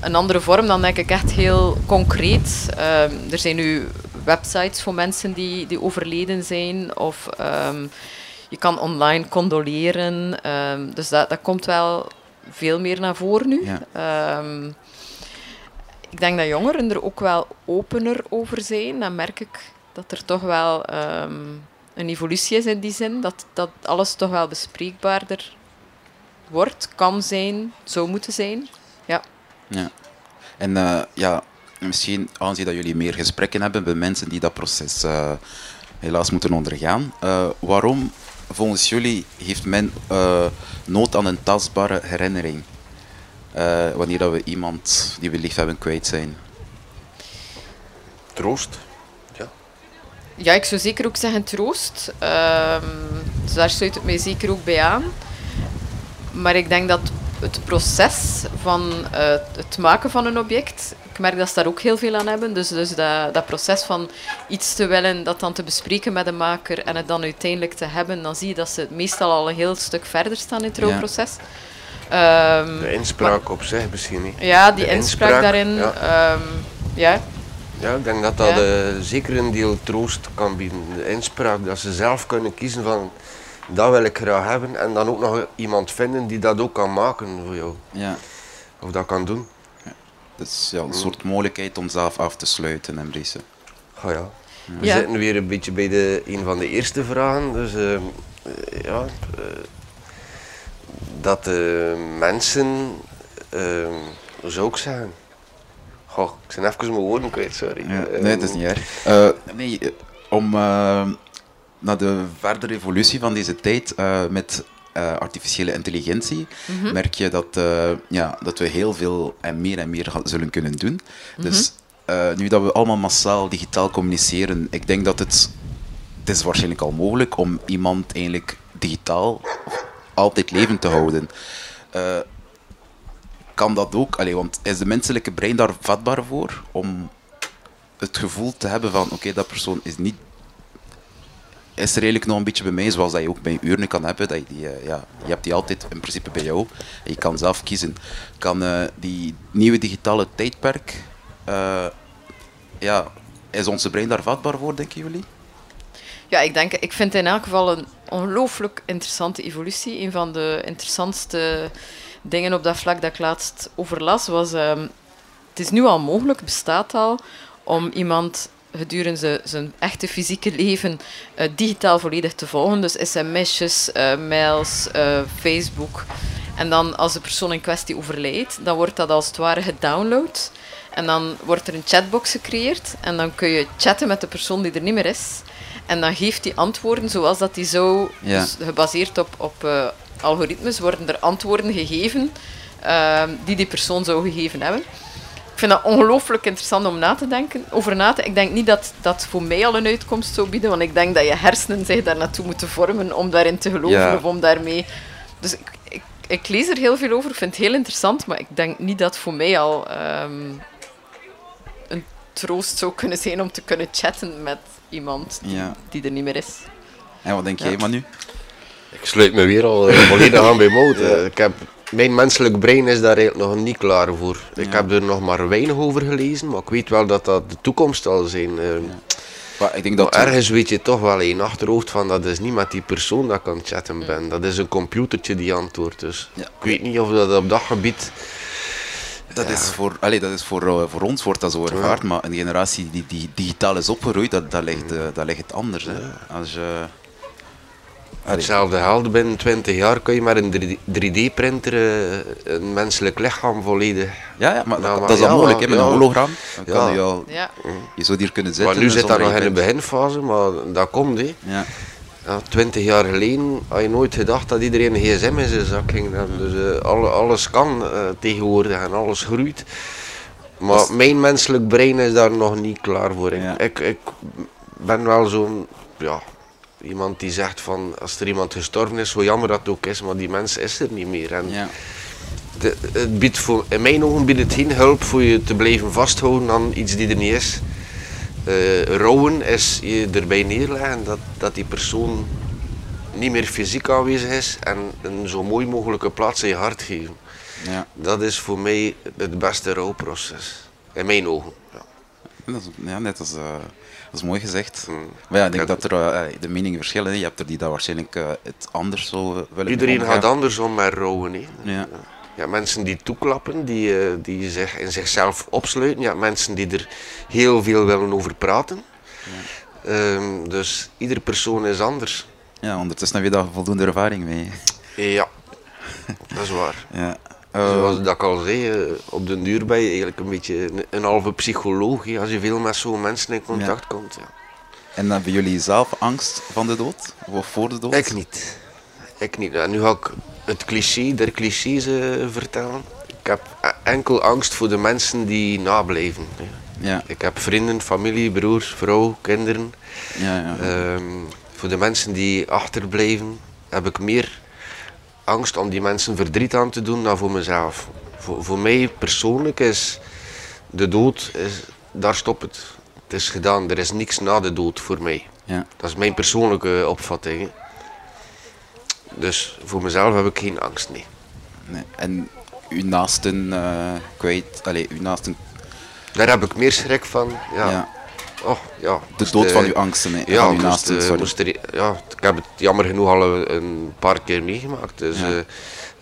een andere vorm dan denk ik echt heel concreet. Ehm, er zijn nu websites voor mensen die, die overleden zijn. Of ehm, je kan online condoleren. dus dat, dat komt wel veel meer naar voren nu. Ja. Ik denk dat jongeren er ook wel opener over zijn. Dan merk ik dat er toch wel ehm, een evolutie is in die zin. Dat, dat alles toch wel bespreekbaarder wordt, kan zijn, zou moeten zijn. Ja. Ja. En eh, ja, misschien aanzien dat jullie meer gesprekken hebben met mensen die dat proces eh, helaas moeten ondergaan. eh, waarom, volgens jullie, heeft men eh, nood aan een tastbare herinnering? eh, wanneer dat we iemand die we lief hebben kwijt zijn? troost. Ja. Ik zou zeker ook zeggen troost. Ehm, dus daar sluit het mij zeker ook bij aan. Maar ik denk dat het proces van eh, het maken van een object, ik merk dat ze daar ook heel veel aan hebben. Dus, dus dat, dat proces van iets te willen, dat dan te bespreken met de maker en het dan uiteindelijk te hebben, dan zie je dat ze meestal al een heel stuk verder staan in het Ja. rouwproces. Ehm, De inspraak op zich misschien niet. ja, die De inspraak, daarin. Ja. ehm, ja. Ja, ik denk dat dat Ja. eh, zeker een deel troost kan bieden. De inspraak, dat ze zelf kunnen kiezen van dat wil ik graag hebben en dan ook nog iemand vinden die dat ook kan maken voor jou. Ja. Of dat kan doen. Dus ja, een soort mogelijkheid om zelf af te sluiten en Brice. Ah, ja. We Ja. zitten weer een beetje bij de, een van de eerste vragen. Dus eh, eh, ja, eh, dat de mensen, zou ik zeggen? Goh, ik ben even mijn woorden kwijt, sorry. Ja, Eh, nee, dat is niet erg. Eh, nee, eh, om eh, naar de verdere evolutie van deze tijd eh, met eh, artificiële intelligentie Mhm. merk je dat, eh, ja, dat we heel veel en meer en meer zullen kunnen doen. Dus eh, nu dat we allemaal massaal digitaal communiceren, ik denk dat het, het is waarschijnlijk al mogelijk om iemand eigenlijk digitaal altijd levend te houden. Kan dat ook? Allee, want is de menselijke brein daar vatbaar voor om het gevoel te hebben van oké, dat persoon is niet is er eigenlijk nog een beetje bij mij, zoals dat je ook bij je uren kan hebben, dat je, die, eh, ja, je hebt die altijd in principe bij jou en je kan zelf kiezen. Kan eh, die nieuwe digitale tijdperk, eh, ja, is onze brein daar vatbaar voor, denken jullie? Ja, ik denk, ik vind het in elk geval een ongelooflijk interessante evolutie. Een van de interessantste dingen op dat vlak dat ik laatst overlas was, ehm, het is nu al mogelijk, bestaat al, om iemand gedurende zijn- echte fysieke leven eh, digitaal volledig te volgen. Dus sms'jes, eh, mails, eh, Facebook. En dan als de persoon in kwestie overlijdt, dan wordt dat als het ware gedownload. En dan wordt er een chatbox gecreëerd. En dan kun je chatten met de persoon die er niet meer is. En dan geeft die antwoorden zoals dat die zo, Ja. dus gebaseerd op, op algoritmes, worden er antwoorden gegeven ehm, die die persoon zou gegeven hebben. Ik vind dat ongelooflijk interessant om na te denken, over na te Ik denk niet dat dat voor mij al een uitkomst zou bieden, want ik denk dat je hersenen zich daar naartoe moeten vormen om daarin te geloven Ja. of om daarmee... Dus ik, ik, ik lees er heel veel over, ik vind het heel interessant, maar ik denk niet dat voor mij al ehm, een troost zou kunnen zijn om te kunnen chatten met iemand die, Ja. die er niet meer is. En wat denk Ja. jij, Manu? Ik sluit me weer al eh, *laughs* volledig aan bij Mout. Eh, ik heb, mijn menselijk brein is daar eigenlijk nog niet klaar voor. Ik Ja. heb er nog maar weinig over gelezen, maar ik weet wel dat dat de toekomst zal zijn. eh. Maar ik denk dat Maar ergens weet je toch wel in je achterhoofd van dat is niet met die persoon dat ik aan het chatten ben. Dat is een computertje die antwoordt. Dus ik weet niet of dat op dat gebied... Dat is voor, allee, dat is voor, voor ons wordt dat zo ervaard, maar een generatie die, die digitaal is opgegroeid, dat, dat, ligt, eh, dat ligt het anders. Hè. Als je, Hetzelfde geldt binnen 20 jaar kun je met een 3D-printer een menselijk lichaam volledig. Ja, ja maar Nou, dat, dat is al mogelijk, hè, met een hologram. Dan Ja. kan je al, je zou hier kunnen zitten. Maar nu zit dat nog in de beginfase, maar dat komt. Hè. Ja. Ja, 20 jaar geleden had je nooit gedacht dat iedereen een gsm in zijn zak ging hebben. Dus eh, alle, alles kan eh, tegenwoordig en alles groeit. Maar mijn menselijk brein is daar nog niet klaar voor. Ik, ik, ik ben wel zo'n... Ja, iemand die zegt van als er iemand gestorven is, hoe jammer dat het ook is, maar die mens is er niet meer. En de- het biedt voor, in mijn ogen biedt het geen hulp voor je te blijven vasthouden aan iets die er niet is. Eh rouwen is je erbij neerleggen dat, dat die persoon niet meer fysiek aanwezig is en een zo mooi mogelijke plaats in je hart geven. Ja. Dat is voor mij het beste rouwproces. In mijn ogen. Ja. Dat is, ja, net als, eh, dat is mooi gezegd. Maar ja, ik denk dat er eh, de meningen verschillen. hè. Je hebt er die dat waarschijnlijk eh, het anders zo eh, willen Iedereen gaat anders om met rouwen. Hè. Ja. Ja, mensen die toeklappen, die, eh, die zich in zichzelf opsluiten. Ja, mensen die er heel veel willen over praten. Ehm, dus iedere persoon is anders. Ja, ondertussen heb je daar voldoende ervaring mee. Ja, *laughs* dat is waar. Ja. Eh, Zoals dat ik al zei, eh, op den duur ben je eigenlijk een beetje een, een halve psycholoog. Als je veel met zo'n mensen in contact komt. Ja. En hebben jullie zelf angst van de dood? Of voor de dood? Ik niet. Ik niet. En nu ga ik het cliché der clichés eh, vertellen. Ik heb e- enkel angst voor de mensen die nablijven. Ja. Ik heb vrienden, familie, broers, vrouw, kinderen. Ja, ja. Ehm, voor de mensen die achterblijven, heb ik meer angst om die mensen verdriet aan te doen dan voor mezelf. Voor, voor mij persoonlijk is de dood, is, daar stopt het. Het is gedaan, er is niks na de dood voor mij. Ja. Dat is mijn persoonlijke opvatting. Dus voor mezelf heb ik geen angst, nee. Nee. En uw naasten eh, kwijt, allee, uw naasten... Daar heb ik meer schrik van. Ja. Ja. Oh, ja. De Moest, dood van uw angsten, Ja, van uw naasten, moest er, ja, ik heb het jammer genoeg al een, paar keer meegemaakt. Dus Ja. eh,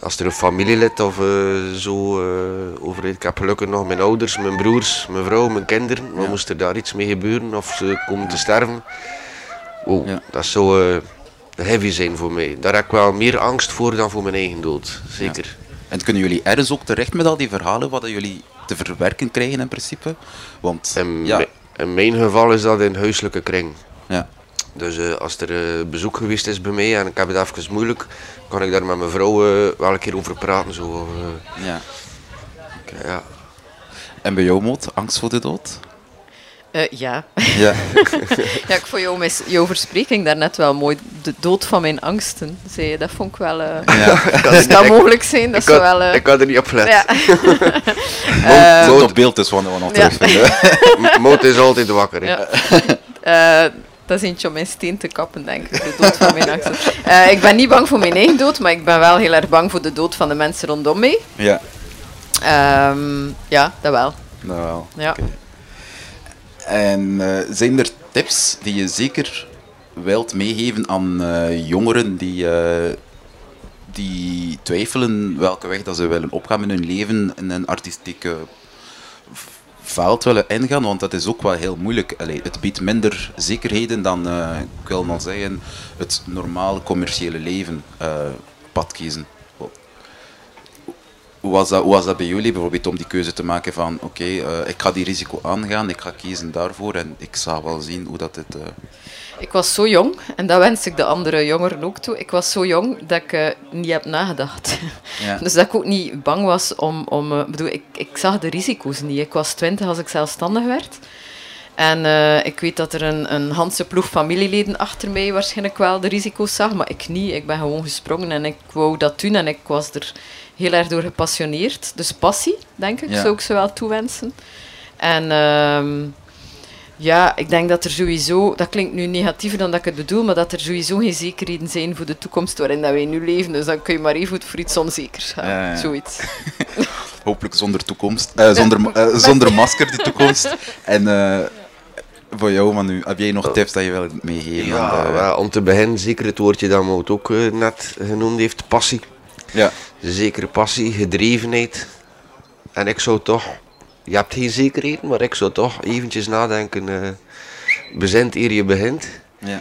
als er een familielid of eh, zo eh, overleed, ik heb gelukkig nog mijn ouders, mijn broers, mijn vrouw, mijn kinderen. Maar Ja. moest er daar iets mee gebeuren of ze komen te sterven, oh, dat zou heavy zijn voor mij. Daar heb ik wel meer angst voor dan voor mijn eigen dood, zeker. En kunnen jullie ergens ook terecht met al die verhalen wat jullie te verwerken krijgen in principe? Want In, ja, in mijn geval is dat in huiselijke kring. Ja. Dus eh, als er eh, bezoek geweest is bij mij en ik heb het even moeilijk, kan ik daar met mijn vrouw eh, wel een keer over praten. Zo. Ja. ja. En bij jou, Moot, angst voor de dood? Eh, ja. Ja. *laughs* ja, ik vond jouw, mis- jouw verspreking daarnet wel mooi. De dood van mijn angsten, zei je. Dat vond ik wel... eh Ja. *laughs* Dat mogelijk zijn, dat ik had- wel... eh, ik had er niet op gelet. Ja. *laughs* Moot op beeld is wat we nog Ja. Moot is altijd wakker. Ja. Eh, dat is eentje om mijn steen te kappen, denk ik. De dood van mijn angsten. Eh, ik ben niet bang voor mijn eigen dood, maar ik ben wel heel erg bang voor de dood van de mensen rondom mij. Ja. Ehm, ja, dat wel. Nou wel. Ja. En eh, zijn er tips die je zeker wilt meegeven aan eh, jongeren die, eh, die twijfelen welke weg dat ze willen opgaan in hun leven in een artistieke veld willen ingaan? Want dat is ook wel heel moeilijk. Allee, het biedt minder zekerheden dan, ik wil maar zeggen, het normale commerciële leven pad kiezen. Hoe was, dat, hoe was dat bij jullie bijvoorbeeld om die keuze te maken van oké, eh, ik ga die risico aangaan, ik ga kiezen daarvoor en ik zal wel zien hoe dat het... eh, Ik was zo jong, en dat wens ik de andere jongeren ook toe. Ik was zo jong dat ik eh, niet heb nagedacht. Ja. *laughs* Dus dat ik ook niet bang was om... om bedoel, ik, ik zag de risico's niet. Ik was twintig als ik zelfstandig werd. En ik weet dat er een, een handse ploeg familieleden achter mij waarschijnlijk wel de risico's zag, maar ik niet. Ik ben gewoon gesprongen en ik wou dat doen en ik was er heel erg door gepassioneerd. Dus passie, denk ik, Ja. zou ik ze wel toewensen. En ehm, ja, ik denk dat er sowieso, dat klinkt nu negatiever dan dat ik het bedoel, maar dat er sowieso geen zekerheden zijn voor de toekomst waarin dat wij nu leven. Dus dan kun je maar even goed voor iets onzekers gaan. Ja, ja. Zoiets. *laughs* hopelijk zonder toekomst, eh, zonder, eh, *laughs* zonder masker die toekomst. En eh, voor jou Manu, heb jij nog tips dat je wilt meegeven? Ja, de- om te beginnen, zeker het woordje dat Mout ook net genoemd heeft, passie. Ja. Zekere passie, gedrevenheid. En ik zou toch, je hebt geen zekerheden, maar ik zou toch eventjes nadenken, eh bezint eer je begint. Ja.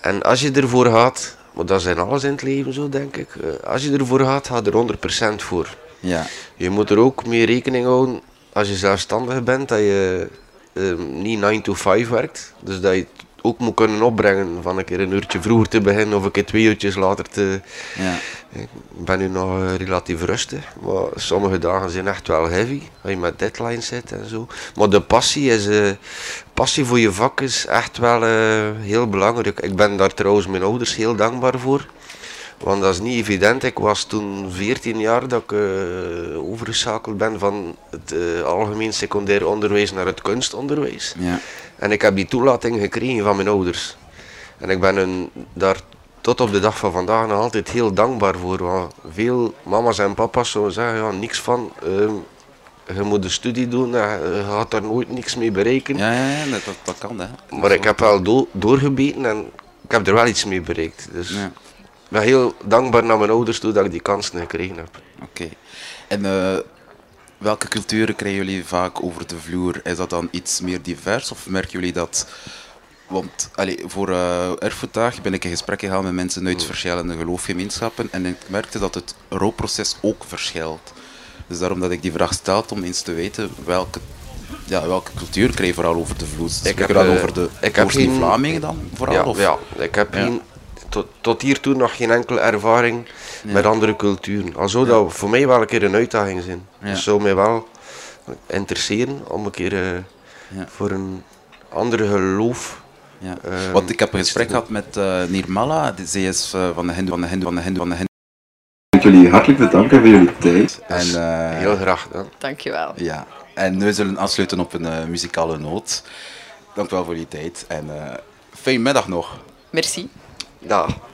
En als je ervoor gaat, maar dat in alles in het leven zo denk ik, eh, als je ervoor gaat, ga er 100% voor. Ja. Je moet er ook mee rekening houden, als je zelfstandig bent, dat je ehm, niet 9 to 5 werkt. Dus dat je het ook moet kunnen opbrengen van een keer een uurtje vroeger te beginnen of een keer twee uurtjes later te... Ja. Ik ben nu nog eh, relatief rustig, maar sommige dagen zijn echt wel heavy, als je met deadlines zit en zo. Maar de passie, is, eh, passie voor je vak is echt wel eh, heel belangrijk. Ik ben daar trouwens mijn ouders heel dankbaar voor. Want dat is niet evident. Ik was toen 14 jaar dat ik eh, overgeschakeld ben van het eh, algemeen secundair onderwijs naar het kunstonderwijs. Ja. En ik heb die toelating gekregen van mijn ouders. En ik ben hun daar tot op de dag van vandaag nog altijd heel dankbaar voor. Want veel mama's en papa's zouden zeggen, ja, niks van. ehm, je moet een studie doen en je gaat daar nooit niks mee bereiken. Ja, ja, ja, dat, dat, dat kan, hè. Maar ik heb wel do- doorgebeten en ik heb er wel iets mee bereikt. Dus Ja. Ik ben heel dankbaar naar mijn ouders toe dat ik die kansen gekregen heb. Oké. En eh, welke culturen krijgen jullie vaak over de vloer? Is dat dan iets meer divers of merken jullie dat... Want allee, voor eh erfgoeddag ben ik in gesprek gegaan met mensen uit verschillende geloofgemeenschappen en ik merkte dat het rouwproces ook verschilt. Dus daarom dat ik die vraag stel om eens te weten welke, ja, welke cultuur krijg je vooral over de vloer. Spreken heb, dan eh, over de ik heb geen- Vlamingen dan vooral? Ja, of? ja ik heb geen- tot, tot hiertoe nog geen enkele ervaring Ja. met andere culturen. Al zou dat voor mij wel een keer een uitdaging zijn. Ja. Het zou mij wel interesseren om een keer eh, Ja. voor een ander geloof. Ja. eh, Want ik heb een gesprek gehad met eh Nirmala, die- zij is eh, van de Hindu, van de Hindu, van de Hindu, van de Hindu. Ik wil jullie hartelijk bedanken voor jullie tijd. En, eh, heel graag gedaan. Dankjewel. Ja, en we zullen afsluiten op een muzikale noot. Dank wel voor jullie tijd en eh fijne middag nog. Merci. Dag.